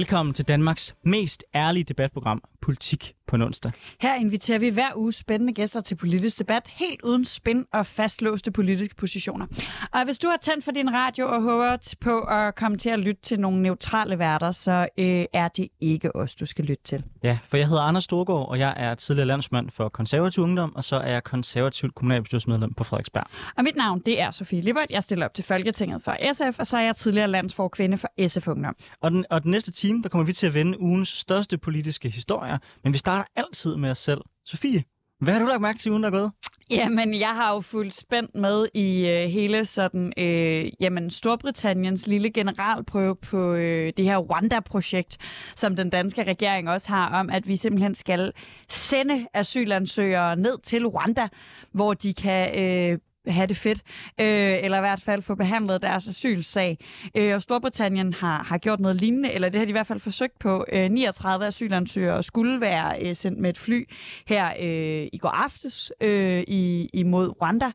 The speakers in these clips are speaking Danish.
Velkommen til Danmarks mest ærlige debatprogram, Politik på en onsdag. Her inviterer vi hver uge spændende gæster til politisk debat, helt uden spin og fastlåste politiske positioner. Og hvis du har tændt for din radio og håber på at komme til at lytte til nogle neutrale værter, så øh, er det ikke os, du skal lytte til. Ja, for jeg hedder Anders Storgård, og jeg er tidligere landsmand for konservativ ungdom, og så er jeg konservativt kommunalbestyrelsesmedlem på Frederiksberg. Og mit navn, det er Sofie Libert. Jeg stiller op til Folketinget for SF, og så er jeg tidligere landsforkvinde for SF Ungdom. Og den, og den næste time, der kommer vi til at vende ugens største politiske historier, men vi starter altid med os selv. Sofie, hvad har du lagt mærke til ugen, der er gået? Jamen, jeg har jo fulgt spændt med i øh, hele sådan, øh, jamen, Storbritanniens lille generalprøve på øh, det her Rwanda-projekt, som den danske regering også har, om at vi simpelthen skal sende asylansøgere ned til Rwanda, hvor de kan øh, have det fedt, øh, eller i hvert fald få behandlet deres asylsag. Øh, og Storbritannien har, har gjort noget lignende, eller det har de i hvert fald forsøgt på. Øh, 39 asylansøgere skulle være øh, sendt med et fly her øh, i går aftes øh, i, imod Rwanda.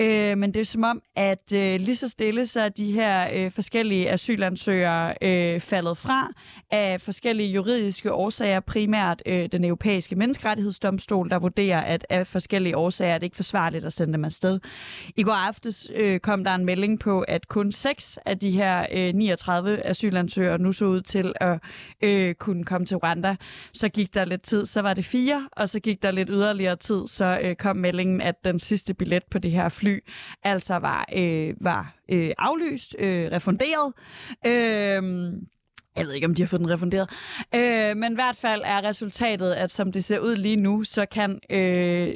Øh, men det er som om, at øh, lige så stille så er de her øh, forskellige asylansøgere øh, faldet fra af forskellige juridiske årsager, primært øh, den europæiske menneskerettighedsdomstol, der vurderer, at af forskellige årsager er det ikke forsvarligt at sende dem afsted. I går aftes øh, kom der en melding på, at kun seks af de her øh, 39 asylansøgere nu så ud til at øh, kunne komme til Rwanda. Så gik der lidt tid, så var det fire, og så gik der lidt yderligere tid, så øh, kom meldingen, at den sidste billet på det her fly altså var, øh, var øh, aflyst, øh, refunderet. Øh, jeg ved ikke, om de har fået den refunderet. Øh, men i hvert fald er resultatet, at som det ser ud lige nu, så kan øh,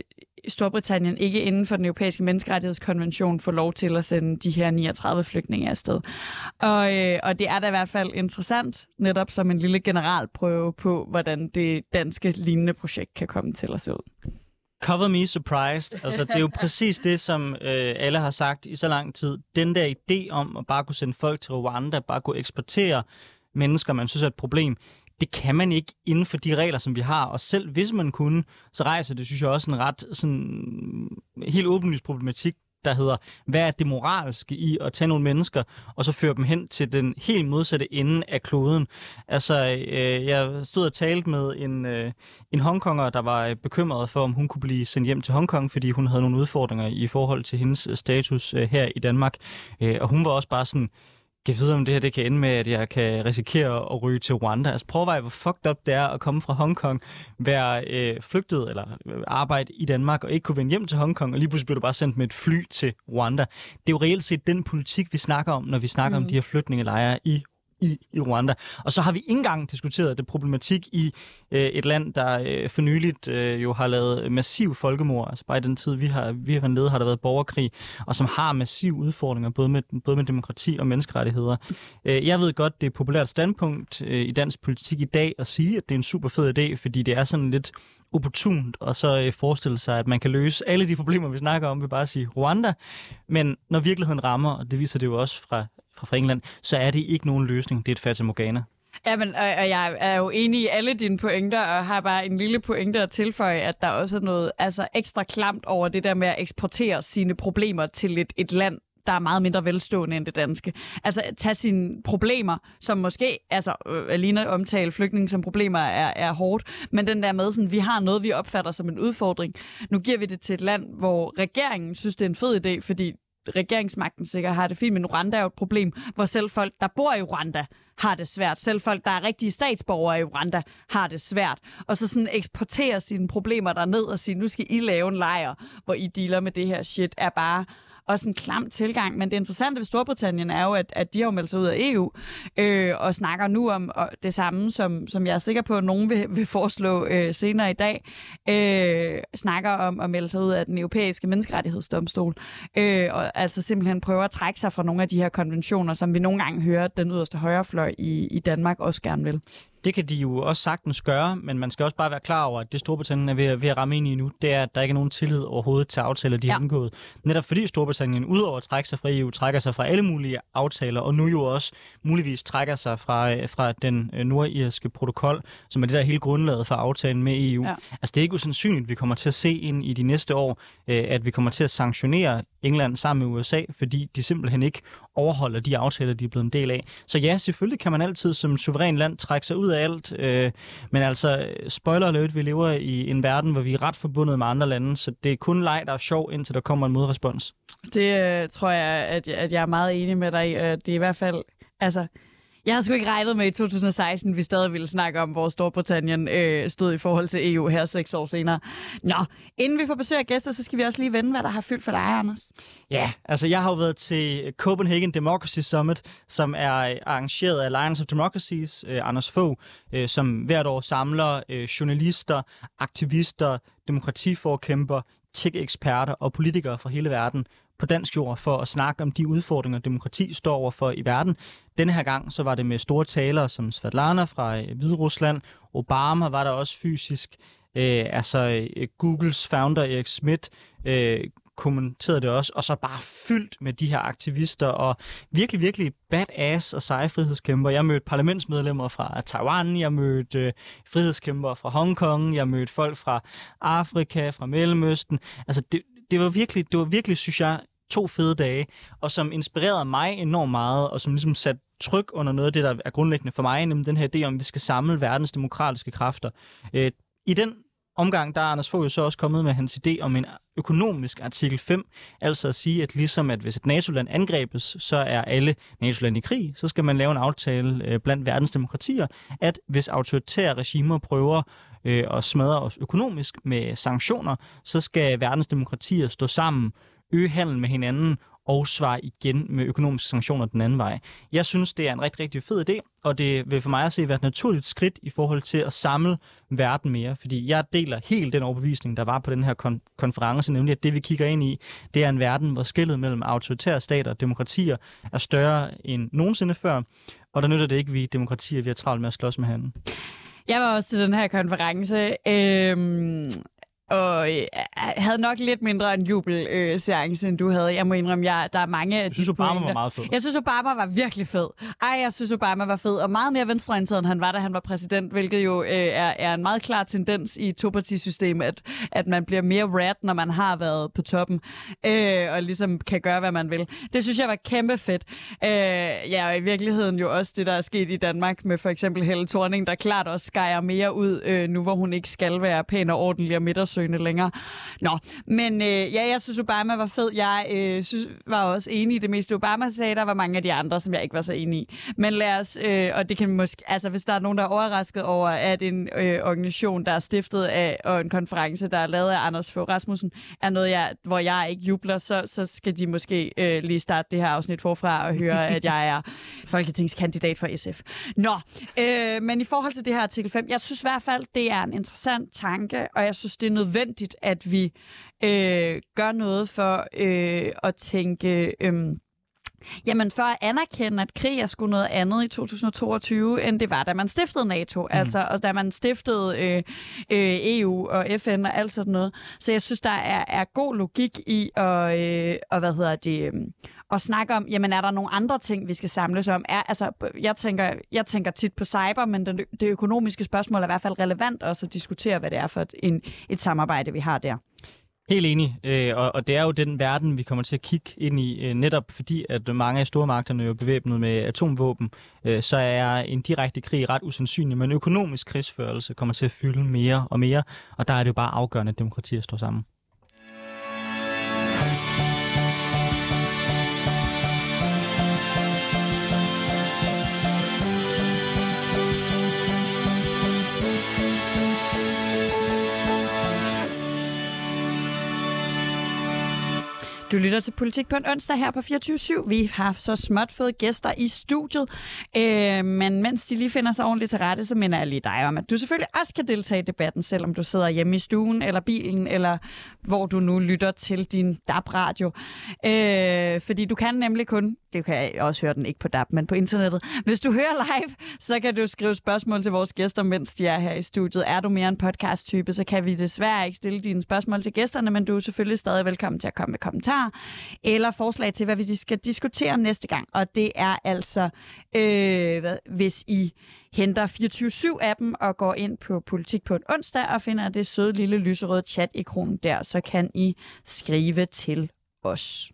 Storbritannien ikke inden for den europæiske menneskerettighedskonvention få lov til at sende de her 39 flygtninge afsted. Og, øh, og det er da i hvert fald interessant, netop som en lille generalprøve på, hvordan det danske lignende projekt kan komme til at se ud. Cover me surprised. Altså, det er jo præcis det, som øh, alle har sagt i så lang tid. Den der idé om at bare kunne sende folk til Rwanda, bare kunne eksportere mennesker, man synes er et problem, det kan man ikke inden for de regler, som vi har. Og selv hvis man kunne, så rejser det, synes jeg, også en ret sådan, helt åbenlyst problematik, der hedder, hvad er det moralske i at tage nogle mennesker, og så føre dem hen til den helt modsatte ende af kloden. Altså, øh, jeg stod og talte med en, øh, en hongkonger, der var bekymret for, om hun kunne blive sendt hjem til Hongkong, fordi hun havde nogle udfordringer i forhold til hendes øh, status øh, her i Danmark. Øh, og hun var også bare sådan, kan vide, om det her det kan ende med, at jeg kan risikere at ryge til Rwanda. Altså prøv at hvor fucked up det er at komme fra Hongkong, være øh, flygtet eller øh, arbejde i Danmark og ikke kunne vende hjem til Hongkong, og lige pludselig bliver du bare sendt med et fly til Rwanda. Det er jo reelt set den politik, vi snakker om, når vi snakker mm. om de her flygtningelejre i i, i Rwanda. Og så har vi ikke engang diskuteret det problematik i øh, et land, der øh, for nyligt øh, jo har lavet massiv folkemord. Altså bare i den tid, vi har, vi har været nede, har der været borgerkrig, og som har massiv udfordringer, både med, både med demokrati og menneskerettigheder. Øh, jeg ved godt, det er et populært standpunkt øh, i dansk politik i dag at sige, at det er en super fed idé, fordi det er sådan lidt opportunt, og så øh, forestille sig, at man kan løse alle de problemer, vi snakker om, ved bare at sige Rwanda. Men når virkeligheden rammer, og det viser det jo også fra fra England, så er det ikke nogen løsning. Det er et Fata Morgana. Ja, men, og, og jeg er jo enig i alle dine pointer, og har bare en lille pointe at tilføje, at der også er noget altså, ekstra klamt over det der med at eksportere sine problemer til et, et land, der er meget mindre velstående end det danske. Altså tage sine problemer, som måske, altså øh, alene omtale flygtninge som problemer er, er hårdt, men den der med, sådan, vi har noget, vi opfatter som en udfordring. Nu giver vi det til et land, hvor regeringen synes, det er en fed idé, fordi regeringsmagten sikkert har det fint, men Rwanda er jo et problem, hvor selv folk, der bor i Rwanda, har det svært. Selv folk, der er rigtige statsborgere i Rwanda, har det svært. Og så sådan eksportere sine problemer derned og sige, nu skal I lave en lejr, hvor I dealer med det her shit, er bare også en klam tilgang. Men det interessante ved Storbritannien er jo, at, at de har meldt sig ud af EU øh, og snakker nu om og det samme, som, som jeg er sikker på, at nogen vil, vil foreslå øh, senere i dag. Øh, snakker om at melde sig ud af den europæiske menneskerettighedsdomstol. Øh, og altså simpelthen prøver at trække sig fra nogle af de her konventioner, som vi nogle gange hører, at den yderste højrefløj i, i Danmark også gerne vil. Det kan de jo også sagtens gøre, men man skal også bare være klar over, at det Storbritannien er ved, at, ved at ramme ind i nu, det er, at der ikke er nogen tillid overhovedet til aftaler, de ja. har indgået. Netop fordi Storbritannien, udover at trække sig fra EU, trækker sig fra alle mulige aftaler, og nu jo også muligvis trækker sig fra, fra den øh, nordirske protokol, som er det der hele grundlaget for aftalen med EU. Ja. Altså det er ikke usandsynligt, at vi kommer til at se ind i de næste år, øh, at vi kommer til at sanktionere England sammen med USA, fordi de simpelthen ikke overholder de aftaler, de er blevet en del af. Så ja, selvfølgelig kan man altid som suveræn land trække sig ud af alt, øh, men altså, spoiler alert, vi lever i en verden, hvor vi er ret forbundet med andre lande, så det er kun leg, der er sjov, indtil der kommer en modrespons. Det øh, tror jeg, at, at jeg er meget enig med dig i. Det er i hvert fald, altså, jeg har sgu ikke regnet med i 2016, vi stadig ville snakke om, hvor Storbritannien øh, stod i forhold til EU her seks år senere. Nå, inden vi får besøg af gæster, så skal vi også lige vende, hvad der har fyldt for dig, Anders. Ja, altså jeg har jo været til Copenhagen Democracy Summit, som er øh, arrangeret af Alliance of Democracies, øh, Anders Fogh, øh, som hvert år samler øh, journalister, aktivister, demokratiforkæmper, tech-eksperter og politikere fra hele verden på dansk jord for at snakke om de udfordringer, demokrati står overfor i verden. Denne her gang så var det med store talere som Svetlana fra øh, Hvide Rusland, Obama var der også fysisk, øh, altså øh, Googles founder Erik Schmidt øh, kommenterede det også, og så bare fyldt med de her aktivister og virkelig, virkelig badass og seje frihedskæmper. Jeg mødte parlamentsmedlemmer fra Taiwan, jeg mødte øh, frihedskæmper fra Hongkong, jeg mødte folk fra Afrika, fra Mellemøsten. Altså det, det var virkelig, det var virkelig, synes jeg, to fede dage, og som inspirerede mig enormt meget, og som ligesom satte tryk under noget af det, der er grundlæggende for mig, nemlig den her idé om, at vi skal samle verdens demokratiske kræfter. Øh, I den omgang, der er Anders Fogh jo så også kommet med hans idé om en økonomisk artikel 5, altså at sige, at ligesom at hvis et NATO-land angrebes, så er alle NATO-land i krig, så skal man lave en aftale øh, blandt verdens demokratier, at hvis autoritære regimer prøver øh, at smadre os økonomisk med sanktioner, så skal verdens demokratier stå sammen øge handel med hinanden og svare igen med økonomiske sanktioner den anden vej. Jeg synes, det er en rigtig, rigtig fed idé, og det vil for mig at se være et naturligt skridt i forhold til at samle verden mere, fordi jeg deler helt den overbevisning, der var på den her kon- konference, nemlig at det, vi kigger ind i, det er en verden, hvor skillet mellem autoritære stater og demokratier er større end nogensinde før, og der nytter det ikke, vi demokratier, vi har travlt med at slås med hinanden. Jeg var også til den her konference. Øhm, og øh, havde nok lidt mindre en jubelseance, øh, end du havde. Jeg må indrømme, jeg, der er mange Jeg synes, Obama pointer. var meget fed. Jeg synes, Obama var virkelig fed. Ej, jeg synes, Obama var fed, og meget mere venstreorienteret, end han var, da han var præsident, hvilket jo øh, er, er en meget klar tendens i topartisystemet, at, at man bliver mere rat, når man har været på toppen, øh, og ligesom kan gøre, hvad man vil. Det synes jeg var kæmpe fedt. Øh, ja, og i virkeligheden jo også det, der er sket i Danmark med for eksempel Helle Thorning, der klart også skærer mere ud, øh, nu hvor hun ikke skal være pæn og ordentlig og midtersøgende undersøgende længere. Nå, men øh, ja, jeg synes, Obama var fed. Jeg øh, synes, var også enig i det meste, Obama sagde. Der var mange af de andre, som jeg ikke var så enig i. Men lad os, øh, og det kan måske, altså hvis der er nogen, der er overrasket over, at en øh, organisation, der er stiftet af, og en konference, der er lavet af Anders Fogh Rasmussen, er noget, jeg, hvor jeg ikke jubler, så, så skal de måske øh, lige starte det her afsnit forfra og høre, at jeg er folketingskandidat for SF. Nå, øh, men i forhold til det her artikel 5, jeg synes i hvert fald, det er en interessant tanke, og jeg synes, det er nødvendigt nødvendigt, at vi øh, gør noget for øh, at tænke... Øh, Jamen for at anerkende, at krig er sgu noget andet i 2022, end det var, da man stiftede NATO. Mm. Altså, og da man stiftede øh, øh, EU og FN og alt sådan noget. Så jeg synes, der er, er god logik i at, øh, og hvad hedder det, øh, at snakke om, jamen er der nogle andre ting, vi skal samles om? Er, altså, jeg, tænker, jeg tænker tit på cyber, men den, det økonomiske spørgsmål er i hvert fald relevant også at diskutere, hvad det er for et, en, et samarbejde, vi har der. Helt enig, øh, og, og det er jo den verden, vi kommer til at kigge ind i, øh, netop fordi, at mange af stormagterne er bevæbnet med atomvåben, øh, så er en direkte krig ret usandsynlig, men økonomisk krigsførelse kommer til at fylde mere og mere, og der er det jo bare afgørende, at demokratier står sammen. Du lytter til Politik på en onsdag her på 24.7. Vi har så småt fået gæster i studiet, øh, men mens de lige finder sig ordentligt til rette, så minder jeg lige dig om, at du selvfølgelig også kan deltage i debatten, selvom du sidder hjemme i stuen, eller bilen, eller hvor du nu lytter til din DAB-radio. Øh, fordi du kan nemlig kun, det kan jeg også høre den ikke på DAB, men på internettet. Hvis du hører live, så kan du skrive spørgsmål til vores gæster, mens de er her i studiet. Er du mere en podcast-type, så kan vi desværre ikke stille dine spørgsmål til gæsterne, men du er selvfølgelig stadig velkommen til at komme med kommentarer eller forslag til, hvad vi skal diskutere næste gang. Og det er altså, øh, hvad, hvis I henter 24-7-appen og går ind på Politik på en onsdag og finder det søde lille lyserøde chat-ikon der, så kan I skrive til os.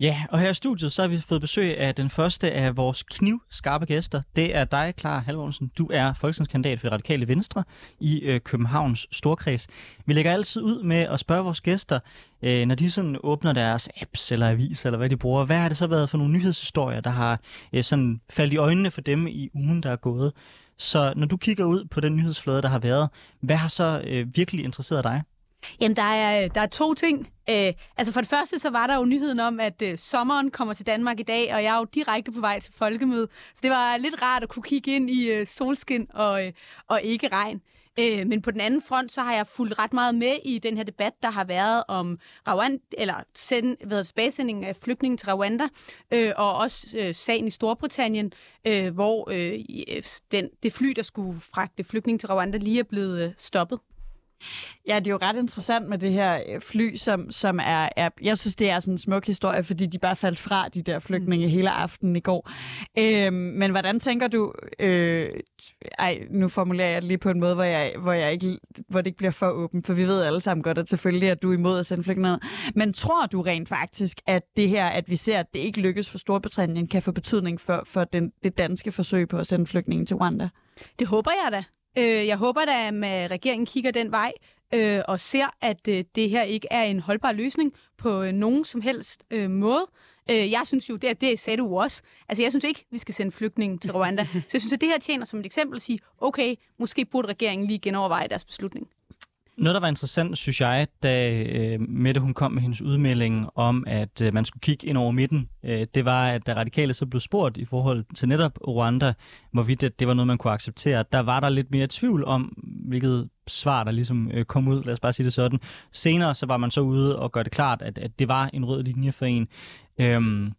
Ja, og her i studiet, så har vi fået besøg af den første af vores knivskarpe gæster. Det er dig, Clara Halvorsen. Du er folketingskandidat for Radikale Venstre i øh, Københavns Storkreds. Vi lægger altid ud med at spørge vores gæster, øh, når de sådan åbner deres apps eller avis, eller hvad de bruger, hvad har det så været for nogle nyhedshistorier, der har øh, sådan faldt i øjnene for dem i ugen, der er gået? Så når du kigger ud på den nyhedsflade, der har været, hvad har så øh, virkelig interesseret dig? Jamen, der er, der er to ting. Øh, altså for det første, så var der jo nyheden om, at øh, sommeren kommer til Danmark i dag, og jeg er jo direkte på vej til folkemøde. Så det var lidt rart at kunne kigge ind i øh, solskin og, øh, og ikke regn. Øh, men på den anden front, så har jeg fulgt ret meget med i den her debat, der har været om Rwanda, eller send, hvad, tilbagesendingen af flygtninge til Rwanda, øh, og også øh, sagen i Storbritannien, øh, hvor øh, øh den, det fly, der skulle fragte flygtninge til Rwanda, lige er blevet øh, stoppet. Ja, det er jo ret interessant med det her øh, fly, som, som er, er... Jeg synes, det er sådan en smuk historie, fordi de bare faldt fra, de der flygtninge, mm. hele aftenen i går. Øhm, men hvordan tænker du... Øh, ej, nu formulerer jeg det lige på en måde, hvor, jeg, hvor, jeg ikke, hvor det ikke bliver for åbent, for vi ved alle sammen godt, at selvfølgelig er du imod at sende flygtninge Men tror du rent faktisk, at det her, at vi ser, at det ikke lykkes for Storbritannien, kan få betydning for, for den, det danske forsøg på at sende flygtninge til Rwanda? Det håber jeg da. Øh, jeg håber da, at regeringen kigger den vej øh, og ser, at øh, det her ikke er en holdbar løsning på øh, nogen som helst øh, måde. Øh, jeg synes jo, det, det sagde du også. Altså, jeg synes ikke, vi skal sende flygtninge til Rwanda. Så jeg synes, at det her tjener som et eksempel at sige, okay, måske burde regeringen lige genoverveje deres beslutning. Noget, der var interessant, synes jeg, da øh, Mette hun kom med hendes udmelding om, at øh, man skulle kigge ind over midten, øh, det var, at da radikale så blev spurgt i forhold til netop Rwanda, hvorvidt det, det var noget, man kunne acceptere, der var der lidt mere tvivl om, hvilket svar, der ligesom øh, kom ud, lad os bare sige det sådan. Senere så var man så ude og gøre det klart, at, at det var en rød linje for en. Øhm,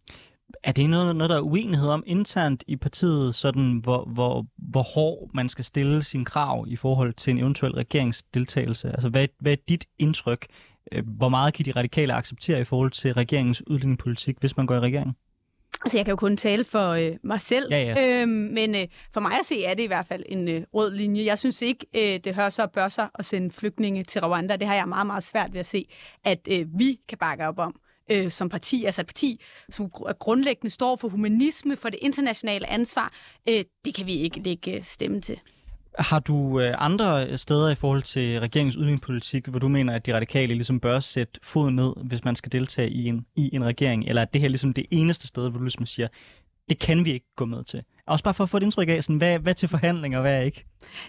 er det noget, noget, der er uenighed om internt i partiet, sådan hvor, hvor, hvor hård man skal stille sin krav i forhold til en eventuel regeringsdeltagelse? Altså, hvad, hvad er dit indtryk? Øh, hvor meget kan de radikale acceptere i forhold til regeringens udlændingepolitik, hvis man går i regering? Altså, jeg kan jo kun tale for øh, mig selv, ja, ja. Øhm, men øh, for mig at se er det i hvert fald en øh, rød linje. Jeg synes ikke, øh, det hører sig og bør sig at sende flygtninge til Rwanda. Det har jeg meget, meget svært ved at se, at øh, vi kan bakke op om øh, som parti, altså et parti, som grundlæggende står for humanisme, for det internationale ansvar, øh, det kan vi ikke lægge øh, stemme til. Har du øh, andre steder i forhold til regeringens udviklingspolitik, hvor du mener, at de radikale ligesom bør sætte foden ned, hvis man skal deltage i en, i en regering? Eller er det her ligesom det eneste sted, hvor du ligesom siger, det kan vi ikke gå med til? Også bare for at få et indtryk af, sådan, hvad, hvad til forhandlinger, hvad er ikke?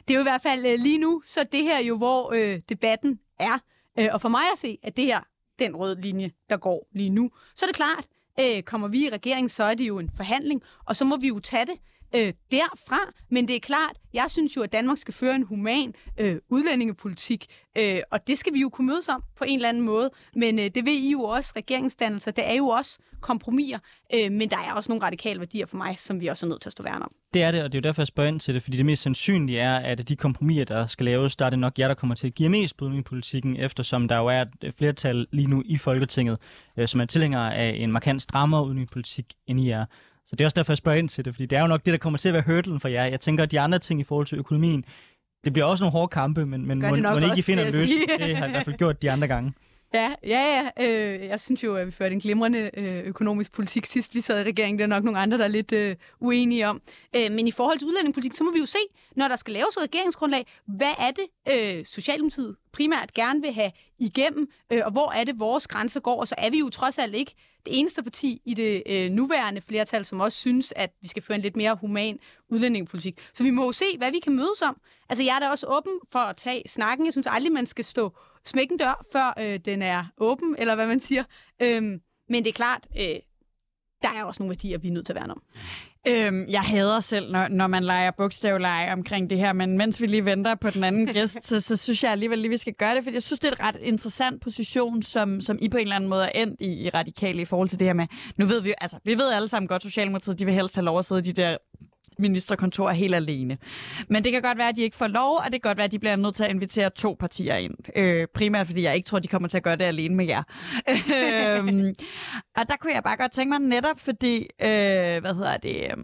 Det er jo i hvert fald øh, lige nu, så det her jo, hvor øh, debatten er. Øh, og for mig at se, at det her den røde linje, der går lige nu. Så er det klart, øh, kommer vi i regering, så er det jo en forhandling, og så må vi jo tage det øh, derfra. Men det er klart, jeg synes jo, at Danmark skal føre en human øh, udlændingepolitik, øh, og det skal vi jo kunne mødes om på en eller anden måde. Men øh, det ved I jo også, regeringsdannelser, det er jo også kompromiser, øh, men der er også nogle radikale værdier for mig, som vi også er nødt til at stå værne om. Det er det, og det er jo derfor, jeg spørger ind til det, fordi det mest sandsynlige er, at de kompromiser, der skal laves, der er det nok jer, der kommer til at give mest på politikken, eftersom der jo er et flertal lige nu i Folketinget, øh, som er tilhængere af en markant strammere udenrigspolitik end I er. Så det er også derfor, jeg spørger ind til det, fordi det er jo nok det, der kommer til at være hurdlen for jer. Jeg tænker, at de andre ting i forhold til økonomien, det bliver også nogle hårde kampe, men, men må, må ikke I finder en løsning. Det har jeg i hvert fald gjort de andre gange. Ja, ja, ja. Øh, jeg synes jo, at vi førte en glimrende øh, økonomisk politik sidst vi sad i regeringen. Det er nok nogle andre, der er lidt øh, uenige om. Øh, men i forhold til udlændingepolitik, så må vi jo se, når der skal laves et regeringsgrundlag, hvad er det, øh, Socialdemokratiet primært gerne vil have igennem, øh, og hvor er det, vores grænser går. Og så er vi jo trods alt ikke det eneste parti i det øh, nuværende flertal, som også synes, at vi skal føre en lidt mere human udlændingepolitik. Så vi må jo se, hvad vi kan mødes om. Altså, jeg er da også åben for at tage snakken. Jeg synes aldrig, man skal stå smække en dør, før øh, den er åben, eller hvad man siger. Øhm, men det er klart, øh, der er også nogle værdier, vi er nødt til at værne om. Øhm, jeg hader selv, når, når man leger bogstavleje omkring det her, men mens vi lige venter på den anden gæst, så, så synes jeg alligevel lige, vi skal gøre det, for jeg synes, det er et ret interessant position, som, som I på en eller anden måde er endt i, i radikale i forhold til det her med, nu ved vi altså, vi ved alle sammen godt, Socialdemokratiet, de vil helst have lov at sidde i de der ministerkontor helt alene. Men det kan godt være, at de ikke får lov, og det kan godt være, at de bliver nødt til at invitere to partier ind. Øh, primært fordi jeg ikke tror, de kommer til at gøre det alene med jer. øhm, og der kunne jeg bare godt tænke mig netop, fordi, øh, hvad hedder det, øh,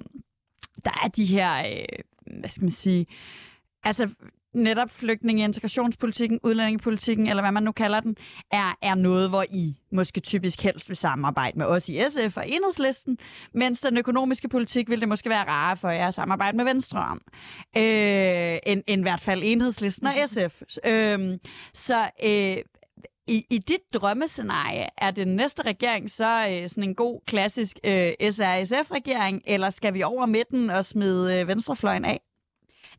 der er de her, øh, hvad skal man sige, altså netop flygtninge, integrationspolitikken, udlændingepolitikken, eller hvad man nu kalder den, er, er noget, hvor I måske typisk helst vil samarbejde med os i SF og Enhedslisten, mens den økonomiske politik vil det måske være rarere for jer at samarbejde med Venstre om, øh, end, end i hvert fald Enhedslisten og SF. Øh, så øh, i, I dit drømmescenarie, er det næste regering så øh, sådan en god, klassisk øh, SRSF-regering, eller skal vi over midten og smide øh, venstrefløjen af?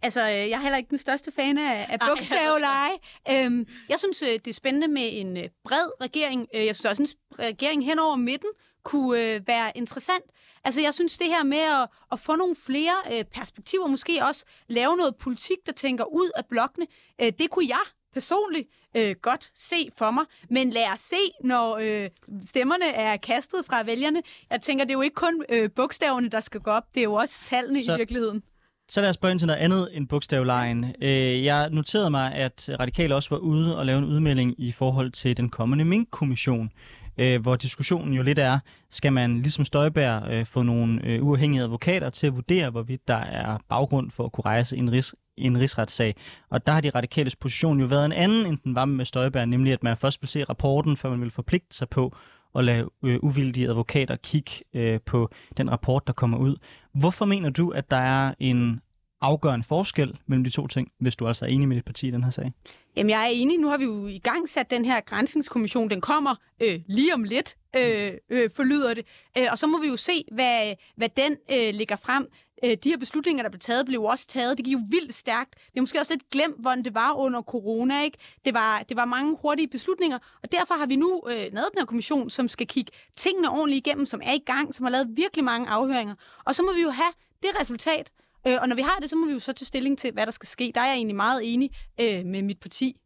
Altså, øh, jeg er heller ikke den største fan af, af bogstavleje. Øhm, jeg synes, øh, det er spændende med en øh, bred regering. Jeg synes også, en regering hen over midten kunne være interessant. Altså, jeg synes, det her med at, at få nogle flere perspektiver, måske også lave noget politik, der tænker ud af blokkene, det kunne jeg personligt øh, godt se for mig. Men lad os se, når øh, stemmerne er kastet fra vælgerne. Jeg tænker, det er jo ikke kun øh, bogstaverne, der skal gå op. Det er jo også tallene Så... i virkeligheden. Så lad os spørge ind til noget andet end bogstavlejen. Øh, jeg noterede mig, at Radikale også var ude og lave en udmelding i forhold til den kommende Mink-kommission, øh, hvor diskussionen jo lidt er, skal man ligesom Støjbær øh, få nogle øh, uafhængige advokater til at vurdere, hvorvidt der er baggrund for at kunne rejse en, rig, en rigsretssag. Og der har de radikales position jo været en anden, end den var med Støjbær, nemlig at man først vil se rapporten, før man vil forpligte sig på at lade øh, uvildige advokater kigge øh, på den rapport, der kommer ud. Hvorfor mener du, at der er en afgørende forskel mellem de to ting, hvis du altså er enig med dit parti i den her sag? Jamen, jeg er enig. Nu har vi jo i gang sat den her grænsningskommission. Den kommer øh, lige om lidt, øh, øh, forlyder det. Øh, og så må vi jo se, hvad, hvad den øh, ligger frem. Øh, de her beslutninger, der blev taget, blev også taget. Det gik jo vildt stærkt. Vi har måske også lidt glemt, hvordan det var under corona. Ikke? Det, var, det var mange hurtige beslutninger, og derfor har vi nu øh, lavet den her kommission, som skal kigge tingene ordentligt igennem, som er i gang, som har lavet virkelig mange afhøringer. Og så må vi jo have det resultat, Øh, og når vi har det, så må vi jo så tage stilling til, hvad der skal ske. Der er jeg egentlig meget enig øh, med mit parti.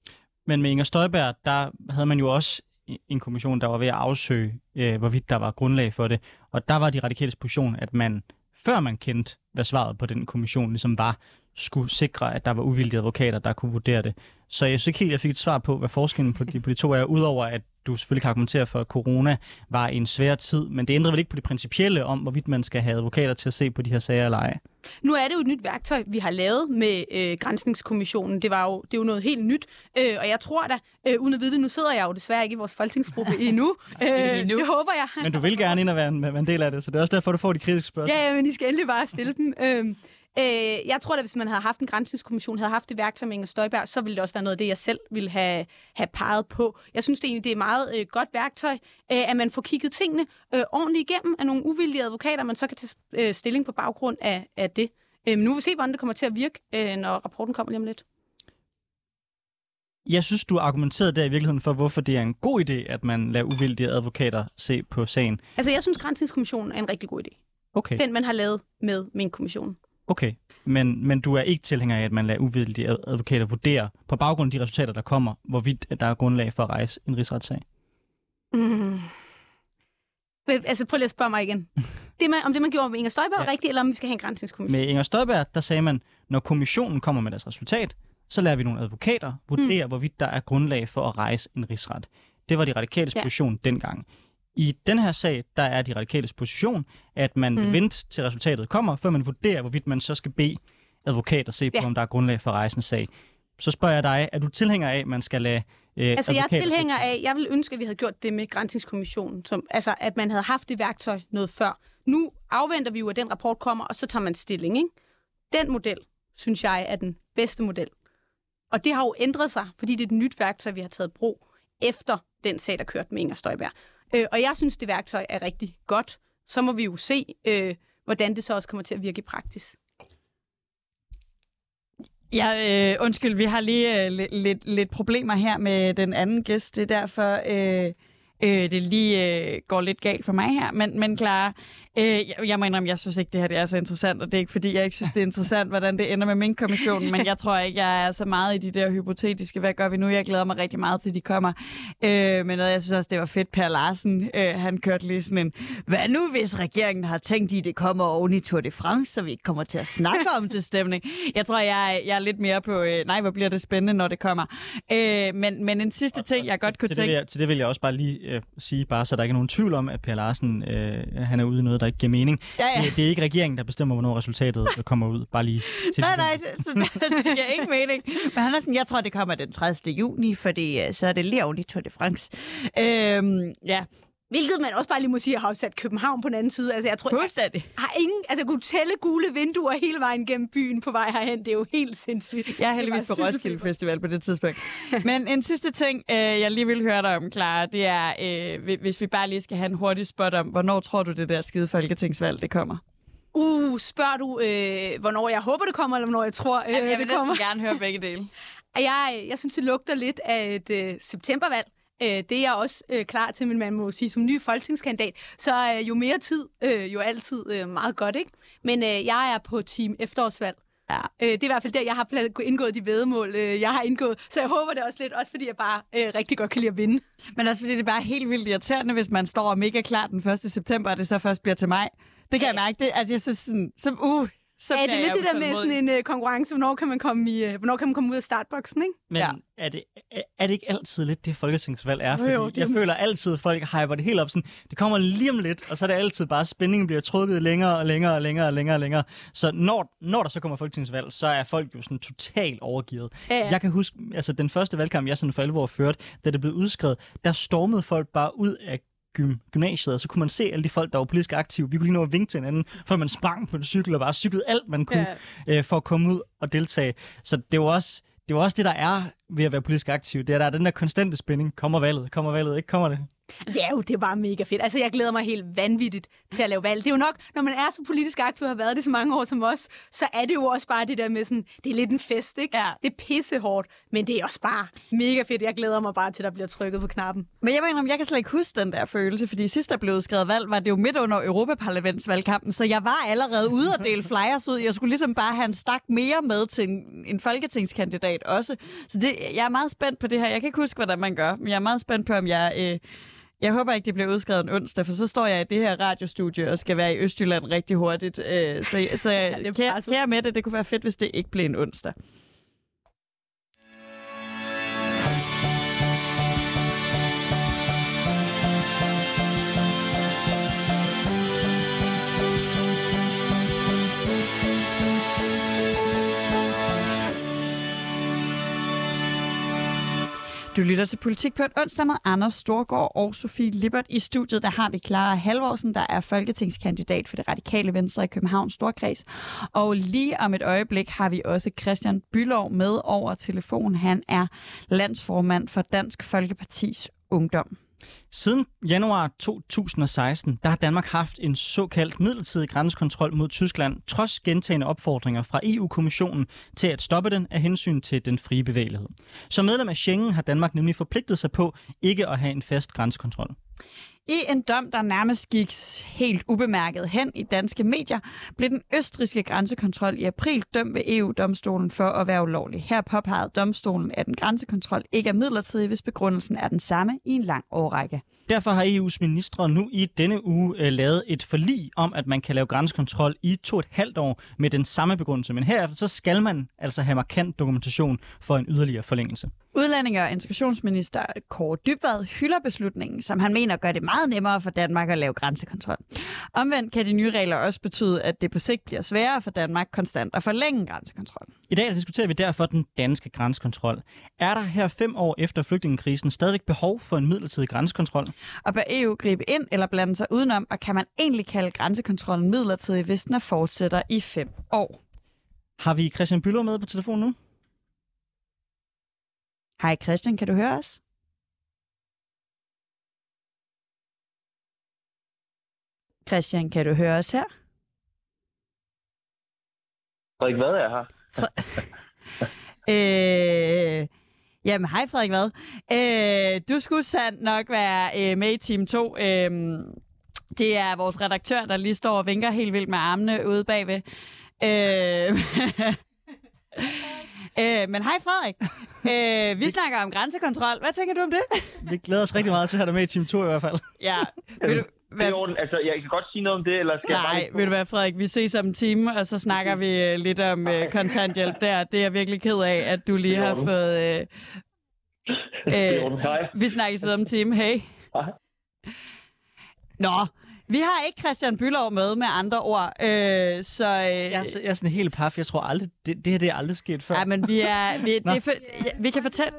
Men med Inger Støjberg, der havde man jo også en kommission, der var ved at afsøge, øh, hvorvidt der var grundlag for det. Og der var de radikale position, at man, før man kendte, hvad svaret på den kommission ligesom var, skulle sikre, at der var uvildige advokater, der kunne vurdere det. Så jeg synes ikke helt, jeg fik et svar på, hvad forskellen på de, på de to er, udover at du selvfølgelig kan argumentere for, at corona var en svær tid, men det ændrer vel ikke på det principielle om, hvorvidt man skal have advokater til at se på de her sager eller ej? Nu er det jo et nyt værktøj, vi har lavet med øh, Grænsningskommissionen. Det, var jo, det er jo noget helt nyt, øh, og jeg tror da, øh, uden at vide det, nu sidder jeg jo desværre ikke i vores folketingsgruppe endnu. øh, endnu. Det håber jeg. Men du vil gerne ind og være en, være en del af det, så det er også derfor, du får de kritiske spørgsmål. Ja, ja men I skal endelig bare stille dem. Øh, Øh, jeg tror at hvis man havde haft en grænsningskommission, havde haft det værktøj med Inger Støjberg, så ville det også være noget af det, jeg selv ville have, have peget på. Jeg synes det egentlig, det er et meget øh, godt værktøj, øh, at man får kigget tingene øh, ordentligt igennem af nogle uvildige advokater, man så kan tage øh, stilling på baggrund af, af det. Øh, nu vil vi se, hvordan det kommer til at virke, øh, når rapporten kommer lige om lidt. Jeg synes, du argumenterede der i virkeligheden for, hvorfor det er en god idé, at man lader uvildige advokater se på sagen. Altså, jeg synes, Grænsningskommissionen er en rigtig god idé. Okay. Den, man har lavet med min kommission. Okay, men, men du er ikke tilhænger af, at man lader uvildige advokater vurdere på baggrund af de resultater, der kommer, hvorvidt der er grundlag for at rejse en rigsretssag? Mm. Altså, prøv lige at spørge mig igen. Det med, om det, man gjorde med Inger Støjberg, ja. er rigtigt, eller om vi skal have en grænsningskommission? Med Inger Støjberg, der sagde man, når kommissionen kommer med deres resultat, så lader vi nogle advokater vurdere, mm. hvorvidt der er grundlag for at rejse en rigsret. Det var de radikale ja. position dengang. I den her sag, der er de radikales position, at man mm. vil vente til resultatet kommer, før man vurderer, hvorvidt man så skal bede advokater se på, ja. om der er grundlag for rejsens sag. Så spørger jeg dig, er du tilhænger af, at man skal lade øh, Altså jeg er tilhænger af, jeg vil ønske, at vi havde gjort det med Grænsningskommissionen, som, altså at man havde haft det værktøj noget før. Nu afventer vi jo, at den rapport kommer, og så tager man stilling. Ikke? Den model, synes jeg, er den bedste model. Og det har jo ændret sig, fordi det er et nyt værktøj, vi har taget brug efter den sag, der kørte med Inger Støjberg. Øh, og jeg synes, det værktøj er rigtig godt. Så må vi jo se, øh, hvordan det så også kommer til at virke i praksis. Ja, øh, undskyld, vi har lige øh, lidt, lidt, lidt problemer her med den anden gæst. Det er derfor, øh, øh, det lige øh, går lidt galt for mig her. Men, men Clara, øh, jeg, jeg må indrømme, jeg synes ikke, det her det er så interessant, og det er ikke, fordi jeg ikke synes, det er interessant, hvordan det ender med min kommission, men jeg tror ikke, jeg er så meget i de der hypotetiske, hvad gør vi nu? Jeg glæder mig rigtig meget til, de kommer. Øh, men noget, jeg synes også, det var fedt, Per Larsen, øh, han kørte lige sådan en, hvad nu, hvis regeringen har tænkt i, det kommer oven i Tour de France, så vi ikke kommer til at snakke om det stemning? Jeg tror, jeg, jeg er lidt mere på, øh, nej, hvor bliver det spændende, når det kommer. Øh, men, men en sidste ting, jeg godt kunne til, det vil tænke... jeg, til det vil jeg også bare lige øh, sige, bare så der ikke er nogen tvivl om, at Per Larsen øh, han er ude i noget, der ikke giver mening. Ja, ja. Det, det er ikke regeringen, der bestemmer, hvornår resultatet kommer ud. Bare lige til Nej, nej, det, så, så det giver ikke mening. Men han er sådan, jeg tror, det kommer den 30. juni, fordi øh, så er det lige oven i Tour de France. Øhm, ja, Hvilket man også bare lige må sige, har sat København på den anden side. Altså, jeg tror, jeg fuldstændig. har ingen, altså, jeg kunne tælle gule vinduer hele vejen gennem byen på vej herhen. Det er jo helt sindssygt. Jeg er heldigvis på Roskilde. Festival på det tidspunkt. Men en sidste ting, øh, jeg lige vil høre dig om, Clara, det er, øh, hvi- hvis vi bare lige skal have en hurtig spot om, hvornår tror du, det der skide folketingsvalg, det kommer? Uh, spørger du, øh, hvornår jeg håber, det kommer, eller hvornår jeg tror, øh, det kommer? gerne høre begge dele. Jeg, jeg synes, det lugter lidt af et øh, septembervalg. Øh, det er jeg også øh, klar til, men man må sige, som ny folketingskandidat, så øh, jo mere tid, øh, jo altid øh, meget godt, ikke? Men øh, jeg er på team efterårsvalg. Ja. Øh, det er i hvert fald der, jeg har indgået de vedemål, øh, jeg har indgået. Så jeg håber det også lidt, også fordi jeg bare øh, rigtig godt kan lide at vinde. Men også fordi det er bare helt vildt irriterende, hvis man står mega klar den 1. september, og det så først bliver til mig. Det kan jeg mærke. Det, altså, jeg synes sådan, så, uh, så Ja, det er lidt det der med sådan en øh, konkurrence, hvornår kan man komme, i, øh, hvornår kan man komme ud af startboksen, ikke? Men Ja. er, det, er, er det ikke altid lidt det, folketingsvalg er? Fordi jo, det- jeg føler altid, at folk hyper det helt op. Sådan, det kommer lige om lidt, og så er det altid bare, spændingen bliver trukket længere og længere og længere og længere og længere. Så når, når der så kommer folketingsvalg, så er folk jo sådan totalt overgivet. Ja, ja. Jeg kan huske, altså den første valgkamp, jeg sådan for alvor førte, da det blev udskrevet, der stormede folk bare ud af gym- gymnasiet, og så kunne man se alle de folk, der var politisk aktive. Vi kunne lige nå at vinke til hinanden, for man sprang på en cykel og bare cyklede alt, man kunne, ja. øh, for at komme ud og deltage. Så det var også det, var også det der er ved at være politisk aktiv. Det er, der er den der konstante spænding. Kommer valget? Kommer valget? Ikke kommer det? Er jo det er bare mega fedt. Altså, jeg glæder mig helt vanvittigt til at lave valg. Det er jo nok, når man er så politisk aktiv og har været det så mange år som os, så er det jo også bare det der med sådan, det er lidt en fest, ikke? Ja. Det er pissehårdt, men det er også bare mega fedt. Jeg glæder mig bare til, at der bliver trykket på knappen. Men jeg mener, jeg kan slet ikke huske den der følelse, fordi sidst der blev skrevet valg, var det jo midt under Europaparlamentsvalgkampen, så jeg var allerede ude og dele flyers ud. Jeg skulle ligesom bare have en stak mere med til en, en folketingskandidat også. Så det, jeg er meget spændt på det her. Jeg kan ikke huske, hvordan man gør, men jeg er meget spændt på, om jeg... Øh, jeg håber ikke, det bliver udskrevet en onsdag, for så står jeg i det her radiostudie og skal være i Østjylland rigtig hurtigt. Øh, så så er kære, kære med det, det kunne være fedt, hvis det ikke blev en onsdag. Du lytter til Politik på et onsdag med Anders Storgård og Sofie Lippert. I studiet der har vi Clara Halvorsen, der er folketingskandidat for det radikale venstre i Københavns Storkreds. Og lige om et øjeblik har vi også Christian Bylov med over telefon. Han er landsformand for Dansk Folkepartis Ungdom. Siden januar 2016, der har Danmark haft en såkaldt midlertidig grænsekontrol mod Tyskland, trods gentagende opfordringer fra EU-kommissionen til at stoppe den af hensyn til den frie bevægelighed. Som medlem af Schengen har Danmark nemlig forpligtet sig på ikke at have en fast grænsekontrol. I en dom, der nærmest gik helt ubemærket hen i danske medier, blev den østriske grænsekontrol i april dømt ved EU-domstolen for at være ulovlig. Her påpegede domstolen, at en grænsekontrol ikke er midlertidig, hvis begrundelsen er den samme i en lang årrække. Derfor har EU's ministre nu i denne uge øh, lavet et forlig om, at man kan lave grænsekontrol i to og et halvt år med den samme begrundelse. Men herefter så skal man altså have markant dokumentation for en yderligere forlængelse. Udlændinge- og integrationsminister Kåre Dybvad hylder beslutningen, som han mener gør det meget nemmere for Danmark at lave grænsekontrol. Omvendt kan de nye regler også betyde, at det på sigt bliver sværere for Danmark konstant at forlænge grænsekontrol. I dag diskuterer vi derfor den danske grænsekontrol. Er der her fem år efter flygtningekrisen stadigvæk behov for en midlertidig grænsekontrol? Og bør EU gribe ind eller blande sig udenom, og kan man egentlig kalde grænsekontrollen midlertidig, hvis den er fortsætter i fem år? Har vi Christian Bülow med på telefon nu? Hej Christian, kan du høre os? Christian, kan du høre os her? Frederik, hvad er her? Øh, jamen, hej Frederik Vad. Øh, du skulle sandt nok være øh, med i Team 2. Øh, det er vores redaktør, der lige står og vinker helt vildt med armene ude bagved. Øh, øh, men hej Frederik. Øh, vi snakker om grænsekontrol. Hvad tænker du om det? Vi glæder os rigtig meget til at have dig med i Team 2 i hvert fald. Ja, vil du, Det er orden. Altså, jeg kan godt sige noget om det, eller skal jeg bare Nej, ved du hvad, Frederik, vi ses om en time, og så snakker vi øh, lidt om øh, kontanthjælp der. Det er jeg virkelig ked af, at du lige har fået... Øh, er øh, orden. Hej. vi snakkes ved om en time. Hey. Hej. Nå, vi har ikke Christian Bylov med med andre ord, øh, så... Øh, Jeg er, så- jeg er sådan helt paf. Jeg tror aldrig, det, det her det er aldrig sket før. Ja, men vi er... Vi, det er for, ja, vi kan fortælle...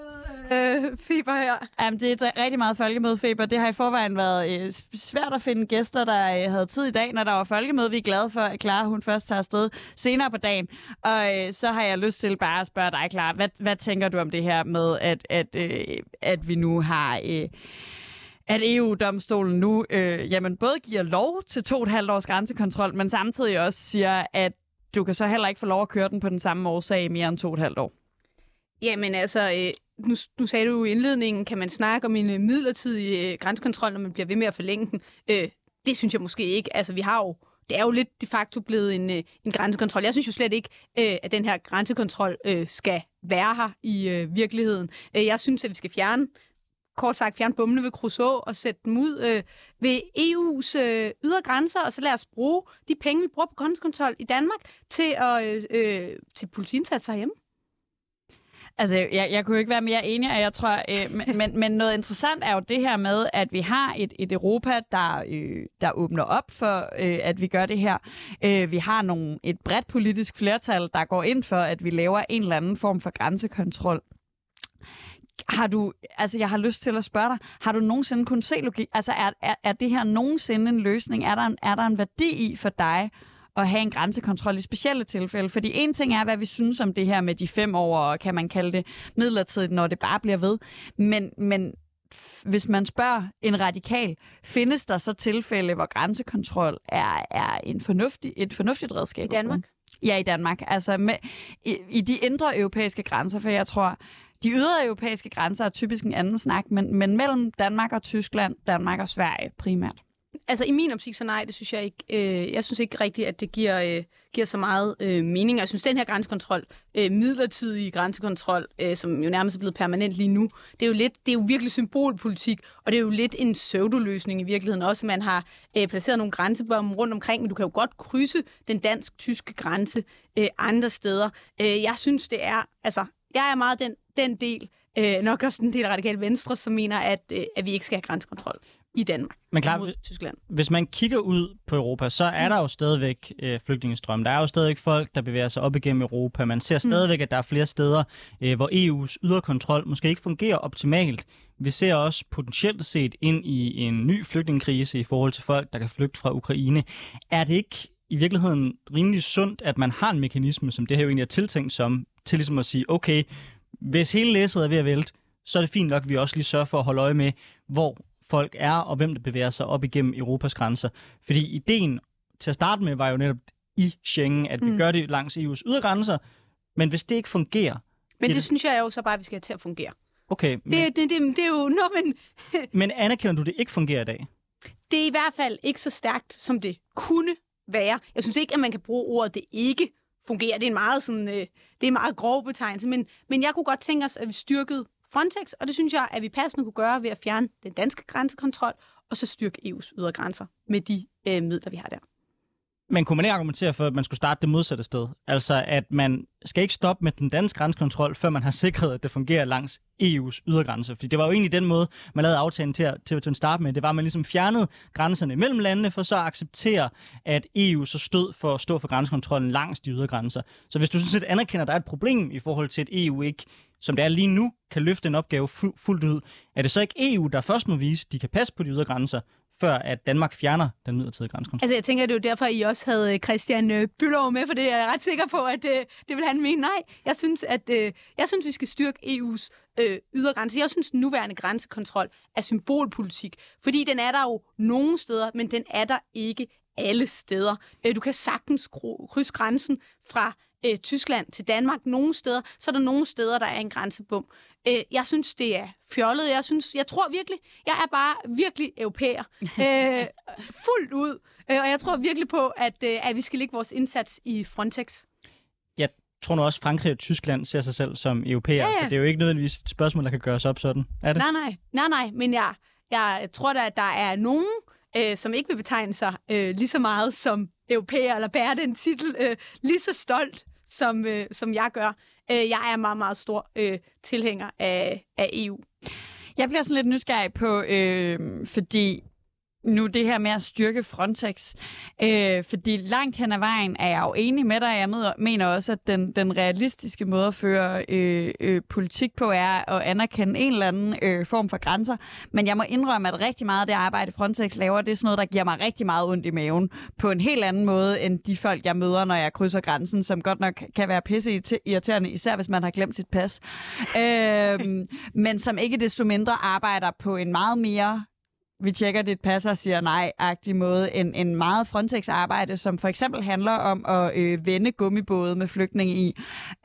Øh, feber her. Jamen, det er rigtig meget folkemødefeber. Det har i forvejen været øh, svært at finde gæster, der øh, havde tid i dag, når der var folkemøde. Vi er glade for, at Clara hun først tager afsted senere på dagen. Og øh, så har jeg lyst til bare at spørge dig, Clara, hvad, hvad tænker du om det her med, at, at, øh, at vi nu har... Øh, at EU-domstolen nu øh, jamen, både giver lov til to og et halvt års grænsekontrol, men samtidig også siger, at du kan så heller ikke få lov at køre den på den samme årsag i mere end to og et halvt år. Jamen altså, øh, nu, nu sagde du jo i indledningen, kan man snakke om en øh, midlertidig øh, grænsekontrol, når man bliver ved med at forlænge den? Øh, det synes jeg måske ikke. Altså, vi har jo det er jo lidt de facto blevet en, øh, en grænsekontrol. Jeg synes jo slet ikke, øh, at den her grænsekontrol øh, skal være her i øh, virkeligheden. Øh, jeg synes, at vi skal fjerne kort sagt fjerne bommene ved Crusoe og sætte dem ud øh, ved EU's øh, ydre grænser, og så lad os bruge de penge, vi bruger på grænsekontrol i Danmark, til, at, øh, øh til politiindsatser hjemme. Altså, jeg, jeg kunne ikke være mere enig, og jeg tror, øh, men- men, men noget interessant er jo det her med, at vi har et, et Europa, der, øh, der åbner op for, øh, at vi gør det her. Øh, vi har nogle, et bredt politisk flertal, der går ind for, at vi laver en eller anden form for grænsekontrol. Har du, altså jeg har lyst til at spørge dig, har du nogensinde kunnet se logik? Altså er, er, er det her nogensinde en løsning? Er der en, er der en værdi i for dig at have en grænsekontrol i specielle tilfælde? Fordi en ting er, hvad vi synes om det her med de fem år, og kan man kalde det midlertidigt, når det bare bliver ved. Men, men hvis man spørger en radikal, findes der så tilfælde, hvor grænsekontrol er, er en fornuftig, et fornuftigt redskab? I Danmark? Ja, i Danmark. Altså med, i, i de indre europæiske grænser, for jeg tror, de ydre europæiske grænser er typisk en anden snak, men, men mellem Danmark og Tyskland, Danmark og Sverige primært. Altså i min optik, så nej, det synes jeg ikke. Øh, jeg synes ikke rigtigt, at det giver, øh, giver så meget øh, mening. Jeg synes, den her grænsekontrol, øh, midlertidige grænsekontrol, øh, som jo nærmest er blevet permanent lige nu, det er jo lidt, det er jo virkelig symbolpolitik, og det er jo lidt en pseudoløsning i virkeligheden også. Man har øh, placeret nogle grænsebommer rundt omkring, men du kan jo godt krydse den dansk-tyske grænse øh, andre steder. Øh, jeg synes, det er, altså, jeg er meget den, den del, øh, nok også den del af radikale Venstre, som mener, at, øh, at vi ikke skal have grænsekontrol i Danmark Men klar, mod Tyskland. hvis man kigger ud på Europa, så er der jo stadigvæk øh, flygtningestrøm. Der er jo stadigvæk folk, der bevæger sig op igennem Europa. Man ser stadigvæk, at der er flere steder, øh, hvor EU's ydre kontrol måske ikke fungerer optimalt. Vi ser også potentielt set ind i en ny flygtningekrise i forhold til folk, der kan flygte fra Ukraine. Er det ikke i virkeligheden rimelig sundt, at man har en mekanisme, som det her jo egentlig er tiltænkt som, til ligesom at sige, okay, hvis hele læsset er ved at vælte, så er det fint nok, at vi også lige sørger for at holde øje med, hvor folk er, og hvem der bevæger sig op igennem Europas grænser. Fordi ideen til at starte med var jo netop i Schengen, at vi mm. gør det langs EU's ydergrænser, men hvis det ikke fungerer, Men Det- det synes jeg jo så bare, at vi skal have til at fungere. okay, men, Det, det, det, det er jo, nå, men men anerkender du, det ikke fungerer i dag? det er i hvert fald ikke så stærkt, som det kunne være. Jeg synes ikke, at man kan bruge ordet, det ikke fungerer. Det er en meget, sådan, øh, det er en meget grov betegnelse, men, men jeg kunne godt tænke os, at vi styrkede Frontex, og det synes jeg, at vi passende kunne gøre ved at fjerne den danske grænsekontrol, og så styrke EU's ydre grænser med de øh, midler, vi har der. Men kunne man ikke argumentere for, at man skulle starte det modsatte sted? Altså, at man skal ikke stoppe med den danske grænsekontrol, før man har sikret, at det fungerer langs EU's ydergrænse. Fordi det var jo egentlig den måde, man lavede aftalen til at, til, at starte med. Det var, at man ligesom fjernede grænserne mellem landene, for så at acceptere, at EU så stod for at stå for grænsekontrollen langs de ydergrænser. Så hvis du sådan set anerkender, at der er et problem i forhold til, at EU ikke, som det er lige nu, kan løfte en opgave fu- fuldt ud, er det så ikke EU, der først må vise, at de kan passe på de ydre grænser, før at Danmark fjerner den midlertidige grænsekontrol? Altså, jeg tænker, det er jo derfor, I også havde øh, Christian øh, Bylov med, for det er jeg ret sikker på, at det, det vil han mene. Nej, jeg synes, at jeg synes, vi skal styrke EU's øh, ydre grænse. Jeg synes, den nuværende grænsekontrol er symbolpolitik, fordi den er der jo nogle steder, men den er der ikke alle steder. Du kan sagtens krydse grænsen fra øh, Tyskland til Danmark nogle steder, så er der nogle steder, der er en grænsebom. Øh, jeg synes, det er fjollet. Jeg, synes, jeg tror virkelig, jeg er bare virkelig europæer. øh, fuldt ud. Øh, og jeg tror virkelig på, at, øh, at vi skal lægge vores indsats i Frontex. Jeg tror nu også, Frankrig og Tyskland ser sig selv som europæer, ja, ja. så det er jo ikke nødvendigvis et spørgsmål, der kan gøres op sådan. Er det? Nej, nej. Nej, nej. Men jeg, jeg tror da, at der er nogen, øh, som ikke vil betegne sig øh, lige så meget som europæer, eller bære den titel øh, lige så stolt, som, øh, som jeg gør. Øh, jeg er meget, meget stor øh, tilhænger af, af EU. Jeg bliver sådan lidt nysgerrig på, øh, fordi nu det her med at styrke Frontex. Øh, fordi langt hen ad vejen er jeg jo enig med dig. Jeg mener også, at den, den realistiske måde at føre øh, øh, politik på er at anerkende en eller anden øh, form for grænser. Men jeg må indrømme, at rigtig meget af det arbejde, Frontex laver, det er sådan noget, der giver mig rigtig meget ondt i maven. På en helt anden måde, end de folk, jeg møder, når jeg krydser grænsen, som godt nok kan være pisse irriterende, især hvis man har glemt sit pas. øh, men som ikke desto mindre arbejder på en meget mere vi tjekker dit pas og siger nej-agtig måde, en, en meget Frontex-arbejde, som for eksempel handler om at øh, vende gummibåde med flygtninge i,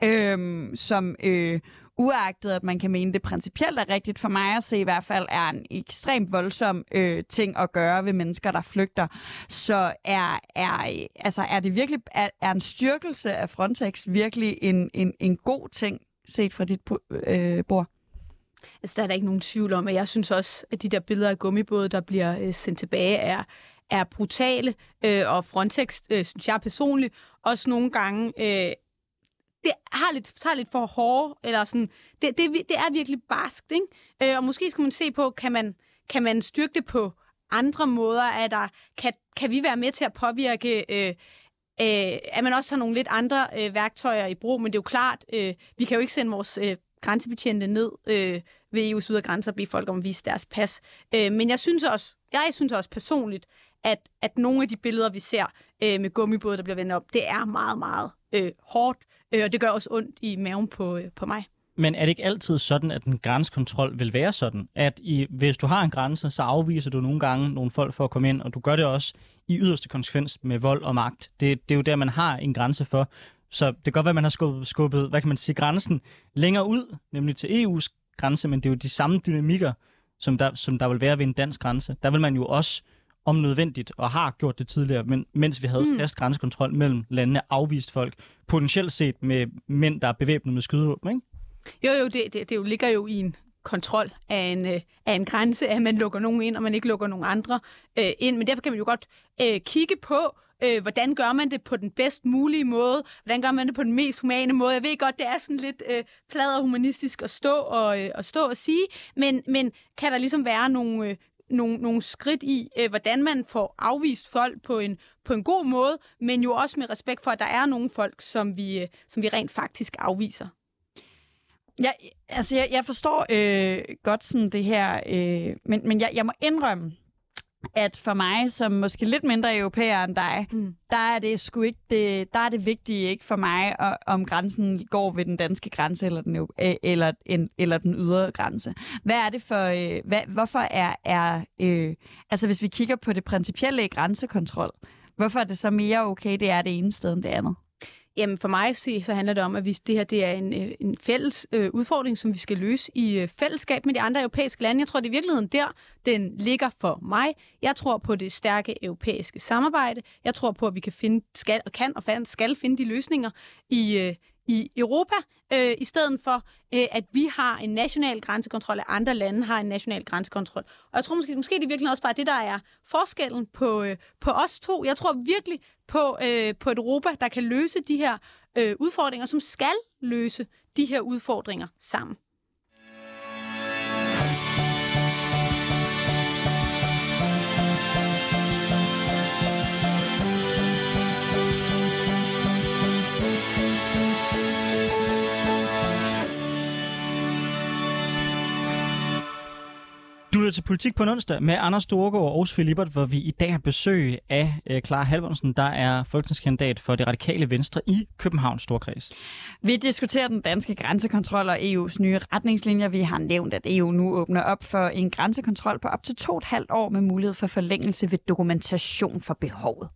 øh, som øh, uagtet at man kan mene, det principielt er rigtigt for mig at se i hvert fald, er en ekstremt voldsom øh, ting at gøre ved mennesker, der flygter, så er, er, altså, er det virkelig er, er en styrkelse af Frontex virkelig en, en, en god ting set fra dit øh, bord? Altså, der er der ikke nogen tvivl om, at jeg synes også, at de der billeder af gummibåde, der bliver øh, sendt tilbage, er, er brutale. Øh, og Frontex, øh, synes jeg personligt, også nogle gange... Øh, det har lidt, tager lidt for hårde, eller sådan, det, det, det er virkelig barskt, ikke? Øh, og måske skulle man se på, kan man, kan man styrke det på andre måder? Er der, kan, kan vi være med til at påvirke, øh, øh, at man også har nogle lidt andre øh, værktøjer i brug? Men det er jo klart, øh, vi kan jo ikke sende vores øh, grænsebetjente ned øh, ved EU's ydre grænser og bede folk om at vise deres pas. Øh, men jeg synes også, jeg synes også personligt, at, at nogle af de billeder, vi ser øh, med gummibåde, der bliver vendt op, det er meget, meget øh, hårdt, øh, og det gør også ondt i maven på, øh, på mig. Men er det ikke altid sådan, at en grænsekontrol vil være sådan? At i, hvis du har en grænse, så afviser du nogle gange nogle folk for at komme ind, og du gør det også i yderste konsekvens med vold og magt. Det, det er jo der, man har en grænse for. Så det kan godt være, at man har skubbet, skubbet hvad kan man sige, grænsen længere ud, nemlig til EU's grænse, men det er jo de samme dynamikker, som der, som der vil være ved en dansk grænse. Der vil man jo også om nødvendigt, og har gjort det tidligere, men, mens vi havde mm. fast grænsekontrol mellem landene, afvist folk, potentielt set med mænd, der er bevæbnet med skydevåben, ikke? Jo, jo, det, det, det jo ligger jo i en kontrol af en, øh, af en grænse, at man lukker nogen ind, og man ikke lukker nogen andre øh, ind. Men derfor kan man jo godt øh, kigge på, Øh, hvordan gør man det på den bedst mulige måde? Hvordan gør man det på den mest humane måde? Jeg ved godt, det er sådan lidt øh, plader humanistisk at stå og, øh, at stå og sige, men, men kan der ligesom være nogle, øh, nogle, nogle skridt i, øh, hvordan man får afvist folk på en, på en god måde, men jo også med respekt for, at der er nogle folk, som vi, øh, som vi rent faktisk afviser. Jeg, altså jeg, jeg forstår øh, godt sådan det her, øh, men, men jeg, jeg må indrømme, at for mig, som måske lidt mindre europæer end dig, mm. der er det sgu ikke det, der er det vigtige ikke for mig, at, om grænsen går ved den danske grænse eller den, øh, eller, en, eller den ydre grænse. Hvad er det for, øh, hvad, hvorfor er, er øh, altså hvis vi kigger på det principielle i grænsekontrol, hvorfor er det så mere okay, det er det ene sted end det andet? Jamen for mig så, så handler det om, at hvis det her det er en, øh, en fælles øh, udfordring, som vi skal løse i øh, fællesskab med de andre europæiske lande. Jeg tror, det er i virkeligheden der, den ligger for mig. Jeg tror på det stærke europæiske samarbejde. Jeg tror på, at vi kan finde, skal og kan og skal finde de løsninger i, øh, i Europa, øh, i stedet for, øh, at vi har en national grænsekontrol, og andre lande har en national grænsekontrol. Og jeg tror måske, måske det er virkelig også bare det, der er forskellen på, øh, på os to. Jeg tror virkelig på, øh, på et Europa, der kan løse de her øh, udfordringer, som skal løse de her udfordringer sammen. Lytter til Politik på en onsdag med Anders Storgård og Sofie Libert, hvor vi i dag har besøg af uh, Clara Halvorsen, der er folketingskandidat for det radikale venstre i Københavns Storkreds. Vi diskuterer den danske grænsekontrol og EU's nye retningslinjer. Vi har nævnt, at EU nu åbner op for en grænsekontrol på op til to og et halvt år med mulighed for forlængelse ved dokumentation for behovet.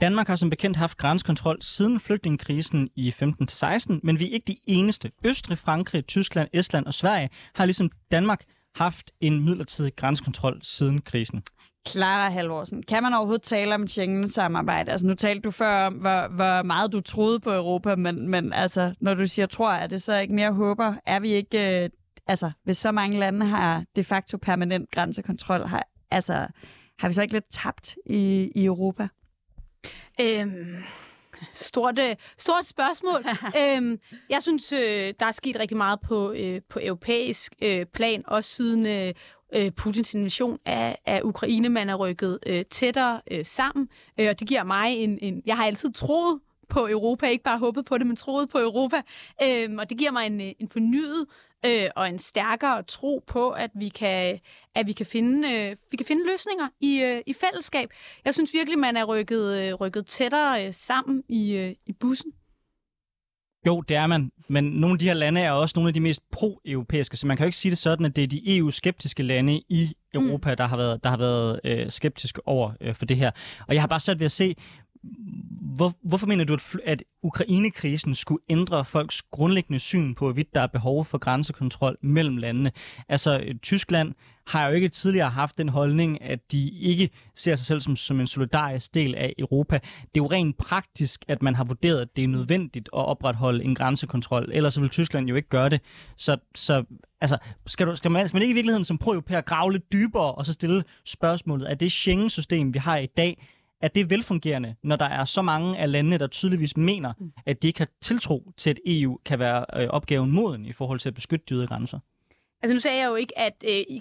Danmark har som bekendt haft grænsekontrol siden flygtningekrisen i 15-16, men vi er ikke de eneste. Østrig, Frankrig, Tyskland, Estland og Sverige har ligesom Danmark haft en midlertidig grænsekontrol siden krisen. Clara Halvorsen, kan man overhovedet tale om Schengen-samarbejde? Altså, nu talte du før om, hvor, hvor meget du troede på Europa, men, men altså, når du siger tror, er det så ikke mere håber? Er vi ikke, øh, altså, hvis så mange lande har de facto permanent grænsekontrol, har, altså, har vi så ikke lidt tabt i, i Europa? Øhm, stort, øh, stort spørgsmål. øhm, jeg synes, øh, der er sket rigtig meget på, øh, på europæisk øh, plan, også siden øh, øh, Putins invasion af, af Ukraine. Man er rykket øh, tættere øh, sammen, øh, og det giver mig en, en... Jeg har altid troet på Europa, ikke bare håbet på det, men troet på Europa. Øhm, og det giver mig en, en fornyet øh, og en stærkere tro på, at vi kan, at vi kan, finde, øh, vi kan finde løsninger i, øh, i fællesskab. Jeg synes virkelig, man er rykket, øh, rykket tættere øh, sammen i, øh, i bussen. Jo, det er man. Men nogle af de her lande er også nogle af de mest pro-europæiske, så man kan jo ikke sige det sådan, at det er de EU-skeptiske lande i Europa, mm. der har været, der har været øh, skeptiske over øh, for det her. Og jeg har bare svært ved at se, hvor, hvorfor mener du, at, at Ukrainekrisen skulle ændre folks grundlæggende syn på, hvorvidt der er behov for grænsekontrol mellem landene? Altså, øh, Tyskland har jo ikke tidligere haft den holdning, at de ikke ser sig selv som, som en solidarisk del af Europa. Det er jo rent praktisk, at man har vurderet, at det er nødvendigt at opretholde en grænsekontrol. Ellers vil Tyskland jo ikke gøre det. Så, så altså, skal, du, skal, man, skal man ikke i virkeligheden som pro-europæer grave lidt dybere og så stille spørgsmålet, er det Schengen-system, vi har i dag, at det er velfungerende, når der er så mange af landene, der tydeligvis mener, mm. at de ikke har tiltro til, at EU kan være øh, opgaven moden i forhold til at beskytte de ydre grænser? Altså nu sagde jeg jo ikke, at øh,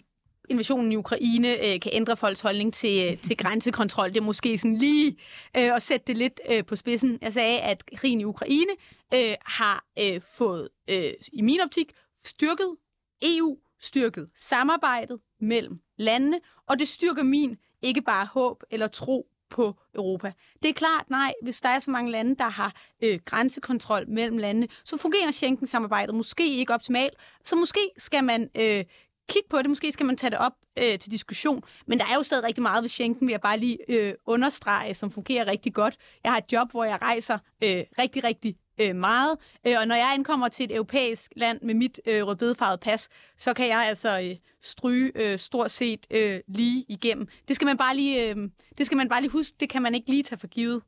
invasionen i Ukraine øh, kan ændre folks holdning til, øh, til grænsekontrol. Det er måske sådan lige øh, at sætte det lidt øh, på spidsen. Jeg sagde, at krigen i Ukraine øh, har øh, fået, øh, i min optik, styrket EU, styrket samarbejdet mellem landene, og det styrker min ikke bare håb eller tro på Europa. Det er klart, nej, hvis der er så mange lande, der har øh, grænsekontrol mellem landene, så fungerer Schengen-samarbejdet måske ikke optimalt. Så måske skal man øh, kigge på det, måske skal man tage det op øh, til diskussion. Men der er jo stadig rigtig meget ved Schengen, vil jeg bare lige øh, understrege, som fungerer rigtig godt. Jeg har et job, hvor jeg rejser øh, rigtig, rigtig øh, meget. Øh, og når jeg ankommer til et europæisk land med mit øh, rødbedefarvede pas, så kan jeg altså øh, stryge øh, stort set øh, lige igennem. Det skal man bare lige, øh, det skal man bare lige huske. Det kan man ikke lige tage for givet.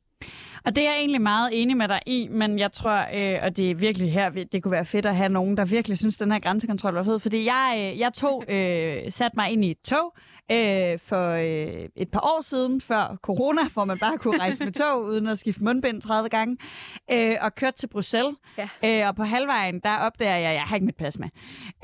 Og det er jeg egentlig meget enig med dig i, men jeg tror, øh, og det er virkelig her, det kunne være fedt at have nogen, der virkelig synes, den her grænsekontrol var fed. Fordi jeg, øh, jeg tog, øh, satte mig ind i et tog øh, for øh, et par år siden, før corona, hvor man bare kunne rejse med tog, uden at skifte mundbind 30 gange, øh, og kørte til Bruxelles. Ja. Øh, og på halvvejen, der opdager jeg, at jeg har ikke mit pas med.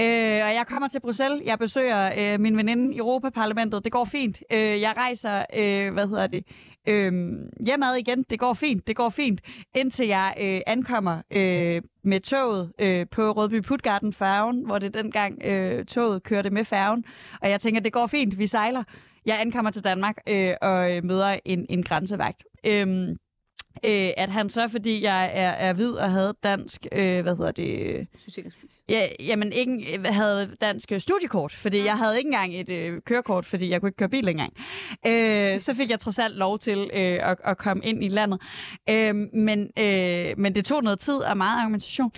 Øh, og jeg kommer til Bruxelles, jeg besøger øh, min veninde i Europaparlamentet, det går fint. Øh, jeg rejser, øh, hvad hedder det, Øhm, hjemad igen, det går fint, det går fint, indtil jeg øh, ankommer øh, med toget øh, på Rødby Putgarden færgen, hvor det dengang øh, toget kørte med færgen, og jeg tænker, det går fint, vi sejler. Jeg ankommer til Danmark øh, og øh, møder en, en grænsevagt. Øhm, øh, at han så, fordi jeg er, er hvid og havde dansk, øh, hvad hedder det? Sygesikringspris. Ja, jamen, ikke, havde dansk studiekort, fordi jeg havde ikke engang et øh, kørekort, fordi jeg kunne ikke køre bil engang. Øh, så fik jeg trods alt lov til øh, at, at komme ind i landet. Øh, men, øh, men det tog noget tid og meget argumentation.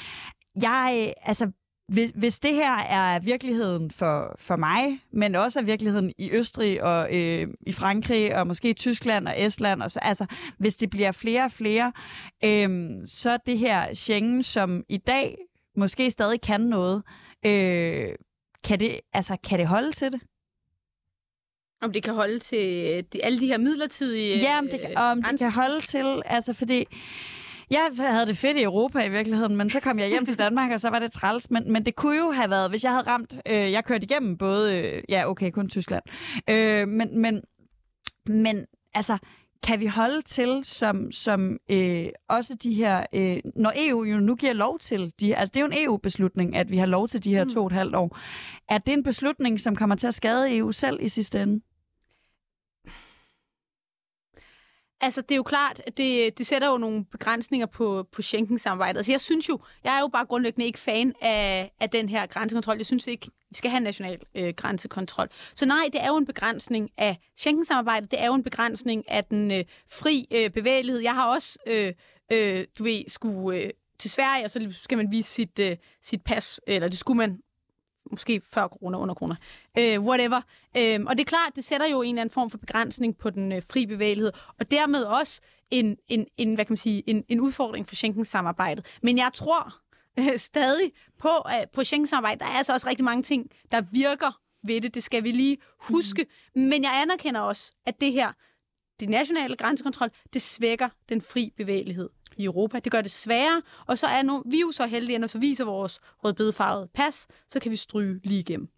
Jeg, altså, hvis, hvis det her er virkeligheden for, for mig, men også er virkeligheden i Østrig og øh, i Frankrig og måske Tyskland og Estland, og så, altså hvis det bliver flere og flere, øh, så er det her Schengen, som i dag måske stadig kan noget, øh, kan, det, altså, kan det holde til det? Om det kan holde til de, alle de her midlertidige... Ja, om det, om det kan holde til, altså fordi jeg havde det fedt i Europa i virkeligheden, men så kom jeg hjem til Danmark, og så var det træls. Men, men det kunne jo have været, hvis jeg havde ramt... Øh, jeg kørte igennem både... Øh, ja, okay, kun Tyskland. Øh, men, men, men altså, kan vi holde til som, som øh, også de her, øh, når EU jo nu giver lov til, de, altså det er jo en EU-beslutning, at vi har lov til de her mm. to og et halvt år. Er det en beslutning, som kommer til at skade EU selv i sidste ende? Altså det er jo klart, at det, det sætter jo nogle begrænsninger på, på Schengen-samarbejdet. Altså jeg synes jo, jeg er jo bare grundlæggende ikke fan af, af den her grænsekontrol. Jeg synes ikke, vi skal have national øh, grænsekontrol. Så nej, det er jo en begrænsning af Schengen-samarbejdet. Det er jo en begrænsning af den øh, fri øh, bevægelighed. Jeg har også, øh, øh, du ved, skulle øh, til Sverige, og så skal man vise sit, øh, sit pas, eller det skulle man måske før corona, under corona, øh, whatever. Øh, og det er klart, det sætter jo en eller anden form for begrænsning på den øh, fri bevægelighed, og dermed også en, en, en, hvad kan man sige, en, en udfordring for Schengen-samarbejdet. Men jeg tror øh, stadig på, at på Schengen-samarbejdet, der er altså også rigtig mange ting, der virker ved det. Det skal vi lige huske. Mm. Men jeg anerkender også, at det her, det nationale grænsekontrol, det svækker den fri bevægelighed i Europa. Det gør det sværere, og så er nu, vi jo så heldige, at når så viser vores rødbedefarvede pas, så kan vi stryge lige igennem.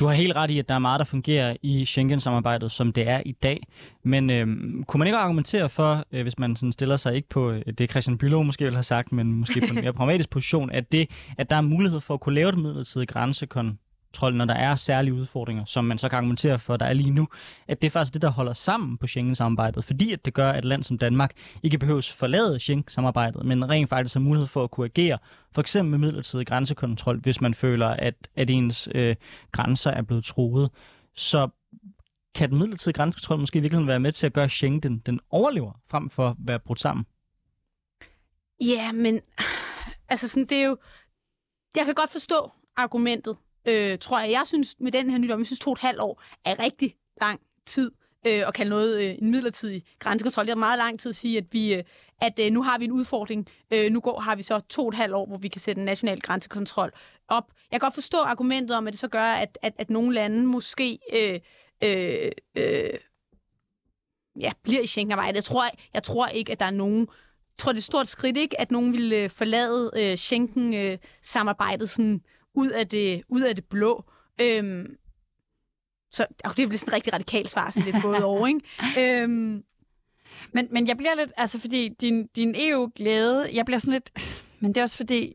Du har helt ret i, at der er meget, der fungerer i Schengen-samarbejdet, som det er i dag. Men øh, kunne man ikke argumentere for, øh, hvis man sådan stiller sig ikke på øh, det, Christian Bülow måske ville have sagt, men måske på en mere pragmatisk position, at det, at der er mulighed for at kunne lave et midlertidigt grænsekon kontrol, når der er særlige udfordringer, som man så kan argumentere for, der er lige nu, at det er faktisk det, der holder sammen på Schengen-samarbejdet, fordi at det gør, at et land som Danmark ikke behøves forlade Schengen-samarbejdet, men rent faktisk har mulighed for at kunne agere, for eksempel med midlertidig grænsekontrol, hvis man føler, at, at ens øh, grænser er blevet truet. Så kan den midlertidige grænsekontrol måske i virkeligheden være med til at gøre Schengen, den, den overlever, frem for at være brudt sammen? Ja, men altså sådan, det er jo... Jeg kan godt forstå argumentet, øh, tror jeg. Jeg synes, med den her nydom, jeg synes to og et halvt år er rigtig lang tid øh, at kalde noget øh, en midlertidig grænsekontrol. Det er meget lang tid at sige, at vi... Øh, at øh, nu har vi en udfordring. Øh, nu går, har vi så to og et halvt år, hvor vi kan sætte en national grænsekontrol op. Jeg kan godt forstå argumentet om, at det så gør, at, at, at nogle lande måske øh, øh, øh, ja, bliver i Schengen-arbejde. Jeg tror, jeg tror ikke, at der er nogen... Jeg tror, det er et stort skridt, ikke, at nogen vil øh, forlade øh, Schengen-samarbejdet øh, sådan ud af det, ud af det blå. Øhm, så okay, det bliver sådan en rigtig radikal svar, sådan lidt både over, ikke? Øhm, men, men jeg bliver lidt, altså fordi din, din EU-glæde, jeg bliver sådan lidt, men det er også fordi,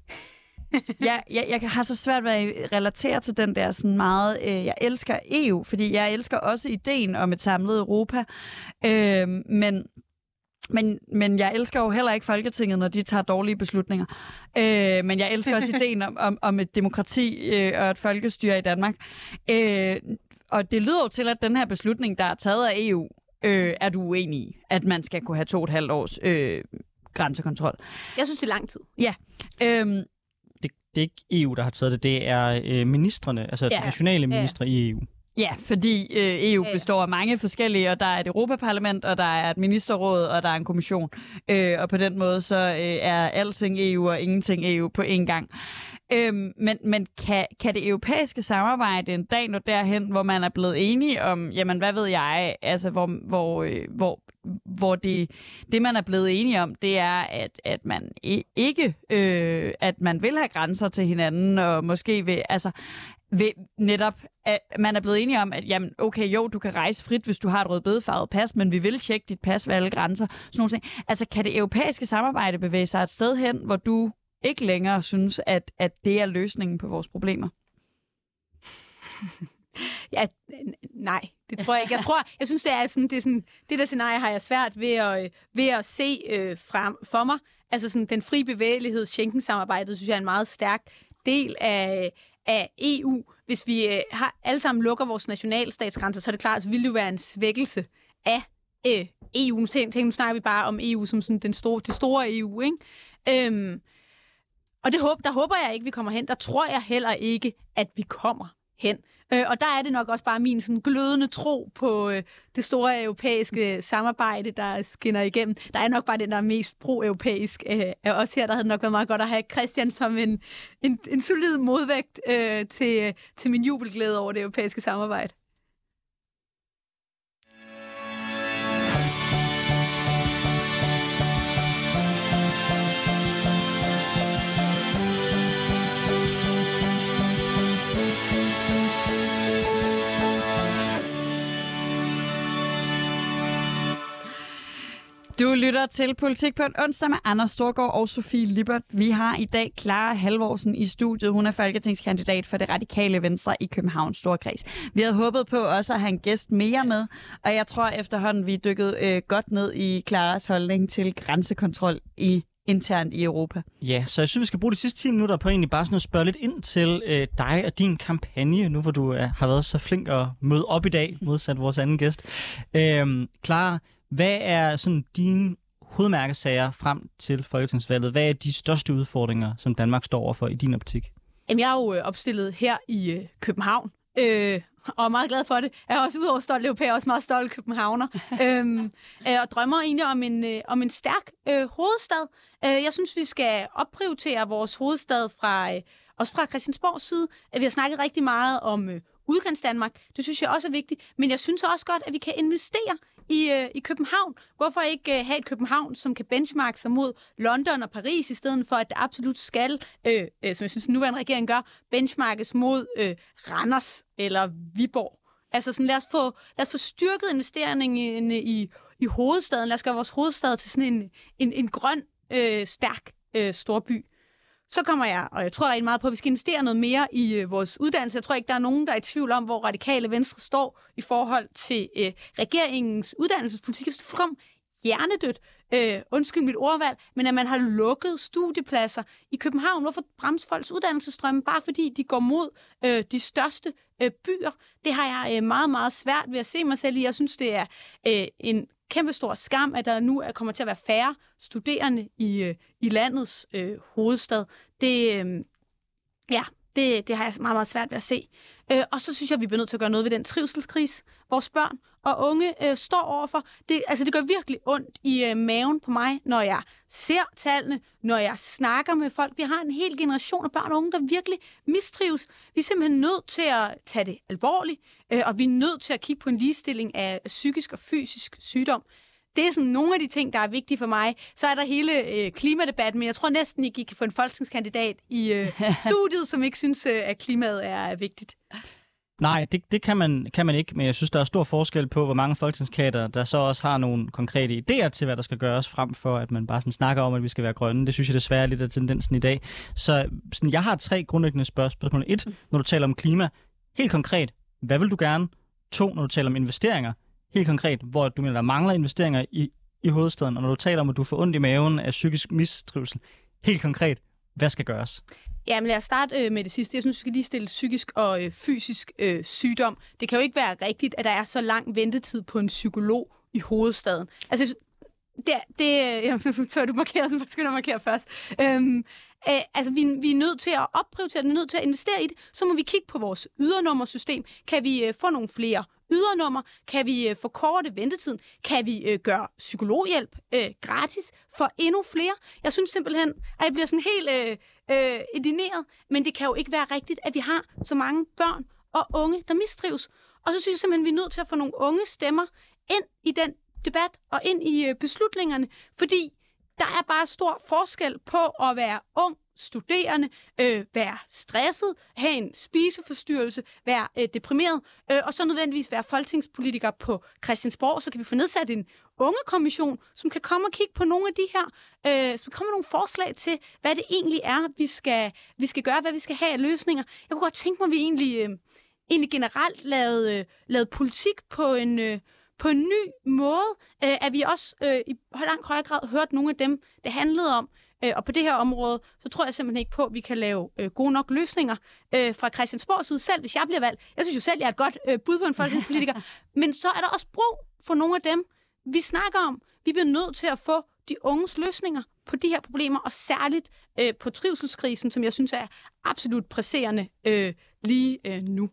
jeg, jeg, jeg har så svært ved at relatere til den der sådan meget, øh, jeg elsker EU, fordi jeg elsker også ideen om et samlet Europa, øh, men men, men jeg elsker jo heller ikke Folketinget, når de tager dårlige beslutninger. Øh, men jeg elsker også ideen om, om, om et demokrati øh, og et folkestyre i Danmark. Øh, og det lyder jo til, at den her beslutning, der er taget af EU, øh, er du uenig i, at man skal kunne have to og et halvt års øh, grænsekontrol. Jeg synes, det er lang tid. Ja. Øh, det, det er ikke EU, der har taget det. Det er øh, ministerne, altså ja. nationale ministre ja. i EU. Ja, fordi øh, EU består af mange forskellige, og der er et Europaparlament, og der er et ministerråd, og der er en kommission. Øh, og på den måde så øh, er alting EU og ingenting EU på én gang. Øhm, men men kan, kan det europæiske samarbejde en dag nå derhen, hvor man er blevet enige om, jamen hvad ved jeg, altså hvor, hvor, øh, hvor, hvor det, det, man er blevet enige om, det er, at, at man ikke, øh, at man vil have grænser til hinanden, og måske vil, altså, ved netop, at man er blevet enige om, at jamen, okay, jo, du kan rejse frit, hvis du har et rødbedefarvet pas, men vi vil tjekke dit pas ved alle grænser. Sådan nogle ting. Altså, kan det europæiske samarbejde bevæge sig et sted hen, hvor du ikke længere synes, at, at det er løsningen på vores problemer? Ja, nej, det tror jeg ikke. Jeg tror, jeg synes, det er sådan, det, er sådan, det der scenarie har jeg svært ved at, ved at se øh, frem for mig. Altså sådan, den fri bevægelighed, Schengen-samarbejdet, synes jeg er en meget stærk del af, af EU. Hvis vi øh, har, alle sammen lukker vores nationalstatsgrænser, så er det klart, så det det jo være en svækkelse af øh, EU. Nu, tænk, nu snakker vi bare om EU som sådan den store, det store EU, ikke? Øhm, og det håb, der håber jeg ikke, vi kommer hen. Der tror jeg heller ikke, at vi kommer hen. Øh, og der er det nok også bare min sådan glødende tro på øh, det store europæiske samarbejde, der skinner igennem. Der er nok bare den, der er mest pro-europæisk. Øh, også her, der havde det nok været meget godt at have Christian som en, en, en solid modvægt øh, til, til min jubelglæde over det europæiske samarbejde. Du lytter til Politik på en onsdag med Anders Storgård og Sofie Lippert. Vi har i dag Clara Halvorsen i studiet. Hun er folketingskandidat for det radikale venstre i Københavns Storkreds. Vi havde håbet på også at have en gæst mere med, og jeg tror efterhånden, vi er dykket øh, godt ned i Claras holdning til grænsekontrol i internt i Europa. Ja, så jeg synes, vi skal bruge de sidste 10 minutter på egentlig bare sådan at spørge lidt ind til øh, dig og din kampagne, nu hvor du øh, har været så flink at møde op i dag, modsat vores anden gæst. Øh, Clara, hvad er sådan dine hovedmærkesager frem til folketingsvalget? Hvad er de største udfordringer, som Danmark står overfor i din optik? Jamen, jeg er jo øh, opstillet her i øh, København, øh, og er meget glad for det. Jeg er også udover stolt europæer, også meget stolt københavner. øhm, øh, og drømmer egentlig om en, øh, om en stærk øh, hovedstad. Øh, jeg synes, vi skal opprioritere vores hovedstad fra, øh, også fra Christiansborgs side. Vi har snakket rigtig meget om øh, udkants Danmark. Det synes jeg også er vigtigt. Men jeg synes også godt, at vi kan investere i, øh, i København. Hvorfor ikke øh, have et København, som kan benchmarke sig mod London og Paris, i stedet for at det absolut skal, øh, øh, som jeg synes, den nuværende regering gør, benchmarkes mod øh, Randers eller Viborg. Altså sådan, lad os få, lad os få styrket investeringen i, i, i hovedstaden. Lad os gøre vores hovedstad til sådan en, en, en grøn, øh, stærk øh, storby. Så kommer jeg, og jeg tror rigtig meget på, at vi skal investere noget mere i øh, vores uddannelse. Jeg tror ikke, der er nogen, der er i tvivl om, hvor radikale venstre står i forhold til øh, regeringens uddannelsespolitik. Jeg synes, det er hjernedødt, øh, undskyld mit ordvalg, men at man har lukket studiepladser i København. Hvorfor bremse folks uddannelsesstrømme? Bare fordi de går mod øh, de største øh, byer. Det har jeg øh, meget, meget svært ved at se mig selv i. Jeg synes, det er øh, en kæmpestor skam, at der nu er, kommer til at være færre studerende i, øh, i landets øh, hovedstad. Det, øh, ja, det, det har jeg meget, meget svært ved at se. Øh, og så synes jeg, at vi bliver nødt til at gøre noget ved den trivselskris, vores børn og unge øh, står overfor. Det, altså, det gør virkelig ondt i øh, maven på mig, når jeg ser tallene, når jeg snakker med folk. Vi har en hel generation af børn og unge, der virkelig mistrives. Vi er simpelthen nødt til at tage det alvorligt, øh, og vi er nødt til at kigge på en ligestilling af psykisk og fysisk sygdom. Det er sådan nogle af de ting, der er vigtige for mig. Så er der hele øh, klimadebatten, men jeg tror næsten ikke, I kan få en folketingskandidat i øh, studiet, som ikke synes, øh, at klimaet er vigtigt. Nej, det, det kan, man, kan man ikke, men jeg synes, der er stor forskel på, hvor mange folketingskader, der så også har nogle konkrete idéer til, hvad der skal gøres, frem for at man bare sådan snakker om, at vi skal være grønne. Det synes jeg desværre er lidt af tendensen i dag. Så sådan, jeg har tre grundlæggende spørgsmål. Et, når du taler om klima, helt konkret, hvad vil du gerne? To, når du taler om investeringer, helt konkret, hvor du mener, der mangler investeringer i, i hovedstaden, og når du taler om, at du får ondt i maven af psykisk mistrivsel, helt konkret, hvad skal gøres? Jamen lad os starte øh, med det sidste. Jeg synes, vi skal lige stille psykisk og øh, fysisk øh, sygdom. Det kan jo ikke være rigtigt, at der er så lang ventetid på en psykolog i hovedstaden. Altså, det, det ja, så er du markeret, så skal du markere først. Øhm, øh, altså, vi, vi er nødt til at opprioritere, vi er nødt til at investere i det. Så må vi kigge på vores ydernummersystem. Kan vi øh, få nogle flere ydernummer? Kan vi øh, forkorte ventetiden? Kan vi øh, gøre psykologhjælp øh, gratis for endnu flere? Jeg synes simpelthen, at jeg bliver sådan helt øh, øh, indineret, men det kan jo ikke være rigtigt, at vi har så mange børn og unge, der mistrives. Og så synes jeg simpelthen, at vi er nødt til at få nogle unge stemmer ind i den debat og ind i øh, beslutningerne, fordi der er bare stor forskel på at være ung studerende, øh, være stresset, have en spiseforstyrrelse, være øh, deprimeret, øh, og så nødvendigvis være folketingspolitiker på Christiansborg, så kan vi få nedsat en ungekommission, som kan komme og kigge på nogle af de her, øh, som kommer nogle forslag til, hvad det egentlig er, vi skal, vi skal gøre, hvad vi skal have af løsninger. Jeg kunne godt tænke mig, at vi egentlig, øh, egentlig generelt lavede, øh, lavede politik på en... Øh, på en ny måde, øh, at vi også øh, i langt højere grad hørt nogle af dem, det handlede om. Øh, og på det her område, så tror jeg simpelthen ikke på, at vi kan lave øh, gode nok løsninger øh, fra Christiansborgs side, selv hvis jeg bliver valgt. Jeg synes jo selv, jeg er et godt øh, bud på en folketingspolitiker. Men så er der også brug for nogle af dem, vi snakker om. Vi bliver nødt til at få de unges løsninger på de her problemer, og særligt øh, på trivselskrisen, som jeg synes er absolut presserende øh, lige øh, nu.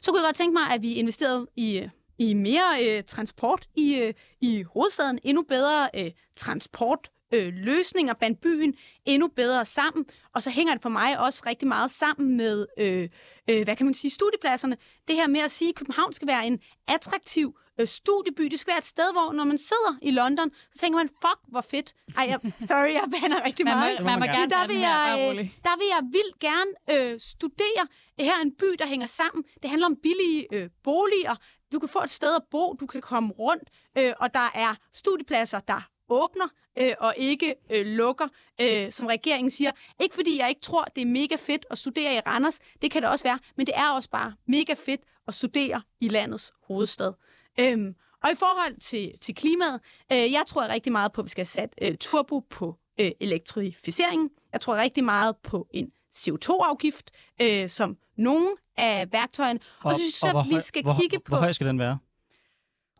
Så kunne jeg godt tænke mig, at vi investerede i, øh, i mere øh, transport i, øh, i hovedstaden, endnu bedre øh, transport øh, løsninger blandt byen endnu bedre sammen. Og så hænger det for mig også rigtig meget sammen med, øh, øh, hvad kan man sige, studiepladserne. Det her med at sige, at København skal være en attraktiv øh, studieby. Det skal være et sted, hvor når man sidder i London, så tænker man, fuck, hvor fedt. Ej, jeg, sorry, jeg bander rigtig meget. Man må, man må gerne der vil, jeg, øh, der vil jeg vildt gerne øh, studere. Her er en by, der hænger sammen. Det handler om billige øh, boliger du kan få et sted at bo, du kan komme rundt, øh, og der er studiepladser, der åbner øh, og ikke øh, lukker, øh, som regeringen siger. Ikke fordi jeg ikke tror, det er mega fedt at studere i Randers, det kan det også være, men det er også bare mega fedt at studere i landets hovedstad. Øhm, og i forhold til, til klimaet, øh, jeg tror rigtig meget på, at vi skal sat øh, turbo på øh, elektrificeringen. Jeg tror rigtig meget på en CO2-afgift, øh, som nogle af værktøjerne. Og, og så synes jeg, vi skal hvor, kigge hvor, på... Hvor høj skal den være?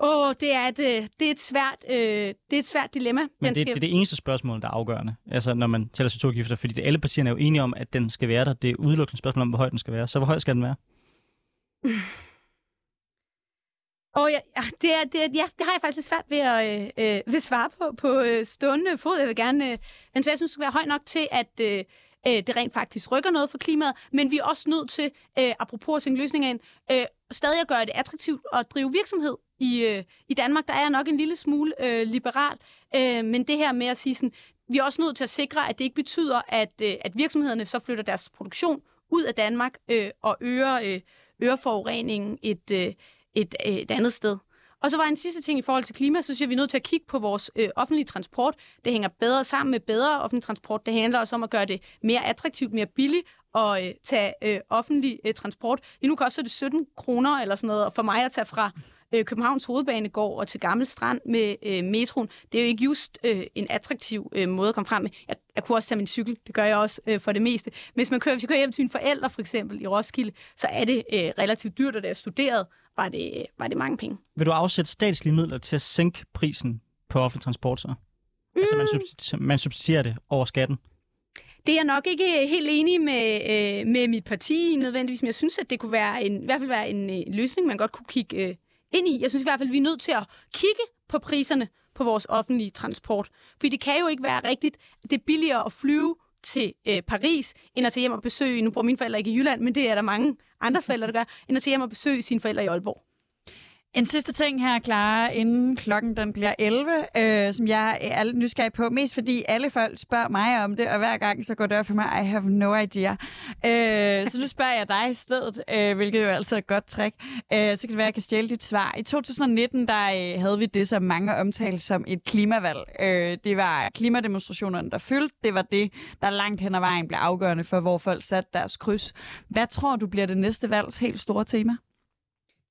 Åh, oh, det er et, øh, det er et svært, øh, det er et svært dilemma. Men Den det, skal... det er det eneste spørgsmål, der er afgørende, altså når man tæller CO2-gifter, fordi det, alle partierne er jo enige om, at den skal være der. Det er udelukkende spørgsmål om, hvor høj den skal være. Så hvor høj skal den være? Åh, oh, ja, ja, det er, det er, ja, det har jeg faktisk lidt svært ved at øh, øh, ved svare på på øh, stående fod. Jeg vil gerne, øh, men jeg synes, det skal være høj nok til, at øh, øh, det rent faktisk rykker noget for klimaet, men vi er også nødt til, øh, apropos at tænke løsninger ind, øh, stadig at gøre det attraktivt at drive virksomhed i, øh, i Danmark. Der er nok en lille smule øh, liberal, øh, men det her med at sige sådan, vi er også nødt til at sikre, at det ikke betyder, at, øh, at virksomhederne så flytter deres produktion ud af Danmark øh, og øger, øh, øger forureningen et, øh, et, øh, et andet sted. Og så var en sidste ting i forhold til klima, så synes jeg, vi er nødt til at kigge på vores øh, offentlige transport. Det hænger bedre sammen med bedre offentlig transport. Det handler også om at gøre det mere attraktivt, mere billigt at øh, tage øh, offentlig øh, transport. Lige nu koster det 17 kroner eller sådan noget, og for mig at tage fra øh, Københavns Hovedbanegård og til Gammel Strand med øh, metroen, det er jo ikke just øh, en attraktiv øh, måde at komme frem med. Jeg, jeg kunne også tage min cykel, det gør jeg også øh, for det meste. Hvis man kører, hvis jeg kører hjem til mine forældre for eksempel i Roskilde, så er det øh, relativt dyrt, og da jeg studerede, var det, var det mange penge. Vil du afsætte statslige midler til at sænke prisen på offentlig transport så? Mm. Altså man, subsidierer, man subsidierer det over skatten? Det er jeg nok ikke helt enig med, øh, med mit parti nødvendigvis, men jeg synes, at det kunne være en, i hvert fald være en øh, løsning, man godt kunne kigge øh, ind i. Jeg synes i hvert fald, at vi er nødt til at kigge på priserne på vores offentlige transport. For det kan jo ikke være rigtigt, at det er billigere at flyve til øh, Paris, end at tage hjem og besøge, nu bor mine forældre ikke i Jylland, men det er der mange andres forældre, der gør, end at tage hjem og besøge sine forældre i Aalborg. En sidste ting her, Clara, inden klokken den bliver 11, øh, som jeg er lidt nysgerrig på, mest fordi alle folk spørger mig om det, og hver gang så går det op for mig, I have no idea. Øh, så nu spørger jeg dig i stedet, øh, hvilket jo altid er et godt trick. Øh, så kan det være, at jeg kan stjæle dit svar. I 2019, der øh, havde vi det, som mange omtalte som et klimavalg. Øh, det var klimademonstrationerne, der fyldte. Det var det, der langt hen ad vejen blev afgørende for, hvor folk satte deres kryds. Hvad tror du bliver det næste valgs helt store tema?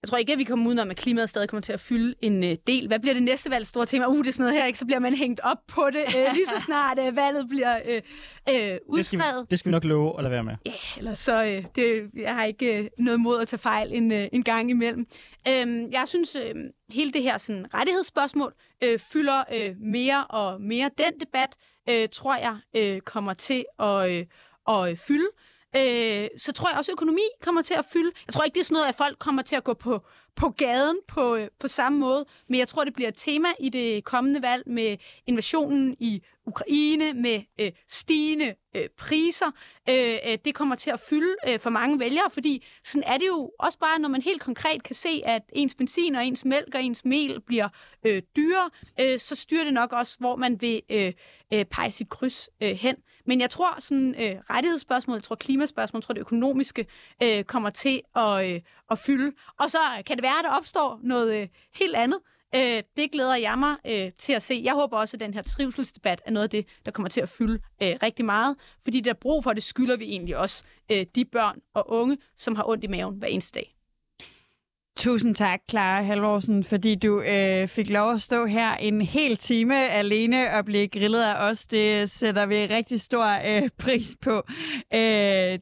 Jeg tror ikke, at vi kommer udenom, at klimaet stadig kommer til at fylde en uh, del. Hvad bliver det næste valg store tema? Uh, det er sådan noget her, ikke? Så bliver man hængt op på det, uh, lige så snart uh, valget bliver uh, uh, udskrevet. Det skal, vi, det skal vi nok love at lade være med. Ja, yeah, eller så, uh, det, jeg har ikke uh, noget mod at tage fejl en, uh, en gang imellem. Uh, jeg synes, uh, hele det her sådan, rettighedsspørgsmål uh, fylder uh, mere og mere. Den debat, uh, tror jeg, uh, kommer til at, uh, at fylde øh, så tror jeg også, at økonomi kommer til at fylde. Jeg tror ikke, det er sådan noget, at folk kommer til at gå på, på gaden på, øh, på samme måde, men jeg tror, det bliver et tema i det kommende valg med invasionen i Ukraine, med øh, stigende øh, priser. Øh, øh, det kommer til at fylde øh, for mange vælgere, fordi sådan er det jo også bare, når man helt konkret kan se, at ens benzin og ens mælk og ens mel bliver øh, dyrere, øh, så styrer det nok også, hvor man vil øh, øh, pege sit kryds øh, hen. Men jeg tror, sådan øh, rettighedsspørgsmål, jeg tror klimaspørgsmål, jeg tror det økonomiske øh, kommer til at, øh, at fylde. Og så kan det være, at der opstår noget øh, helt andet. Øh, det glæder jeg mig øh, til at se. Jeg håber også, at den her trivselsdebat er noget af det, der kommer til at fylde øh, rigtig meget. Fordi der er brug for det, skylder vi egentlig også øh, de børn og unge, som har ondt i maven hver eneste dag. Tusind tak, Clara Halvorsen, fordi du øh, fik lov at stå her en hel time alene og blive grillet af os. Det sætter vi rigtig stor øh, pris på. Øh, det,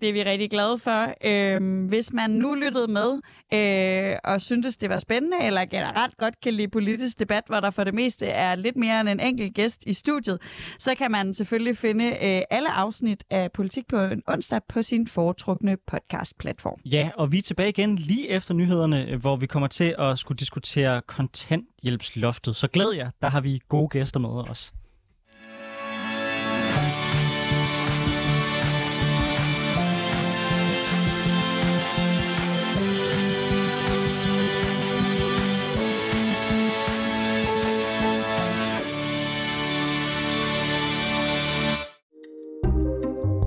det er vi rigtig glade for. Øh, hvis man nu lyttede med øh, og syntes, det var spændende, eller generelt godt kan lide politisk debat, hvor der for det meste er lidt mere end en enkelt gæst i studiet, så kan man selvfølgelig finde øh, alle afsnit af Politik på en onsdag på sin foretrukne podcast-platform. Ja, og vi er tilbage igen lige efter nyhederne, hvor vi kommer til at skulle diskutere kontanthjælpsloftet. Så glæd jer, der har vi gode gæster med os.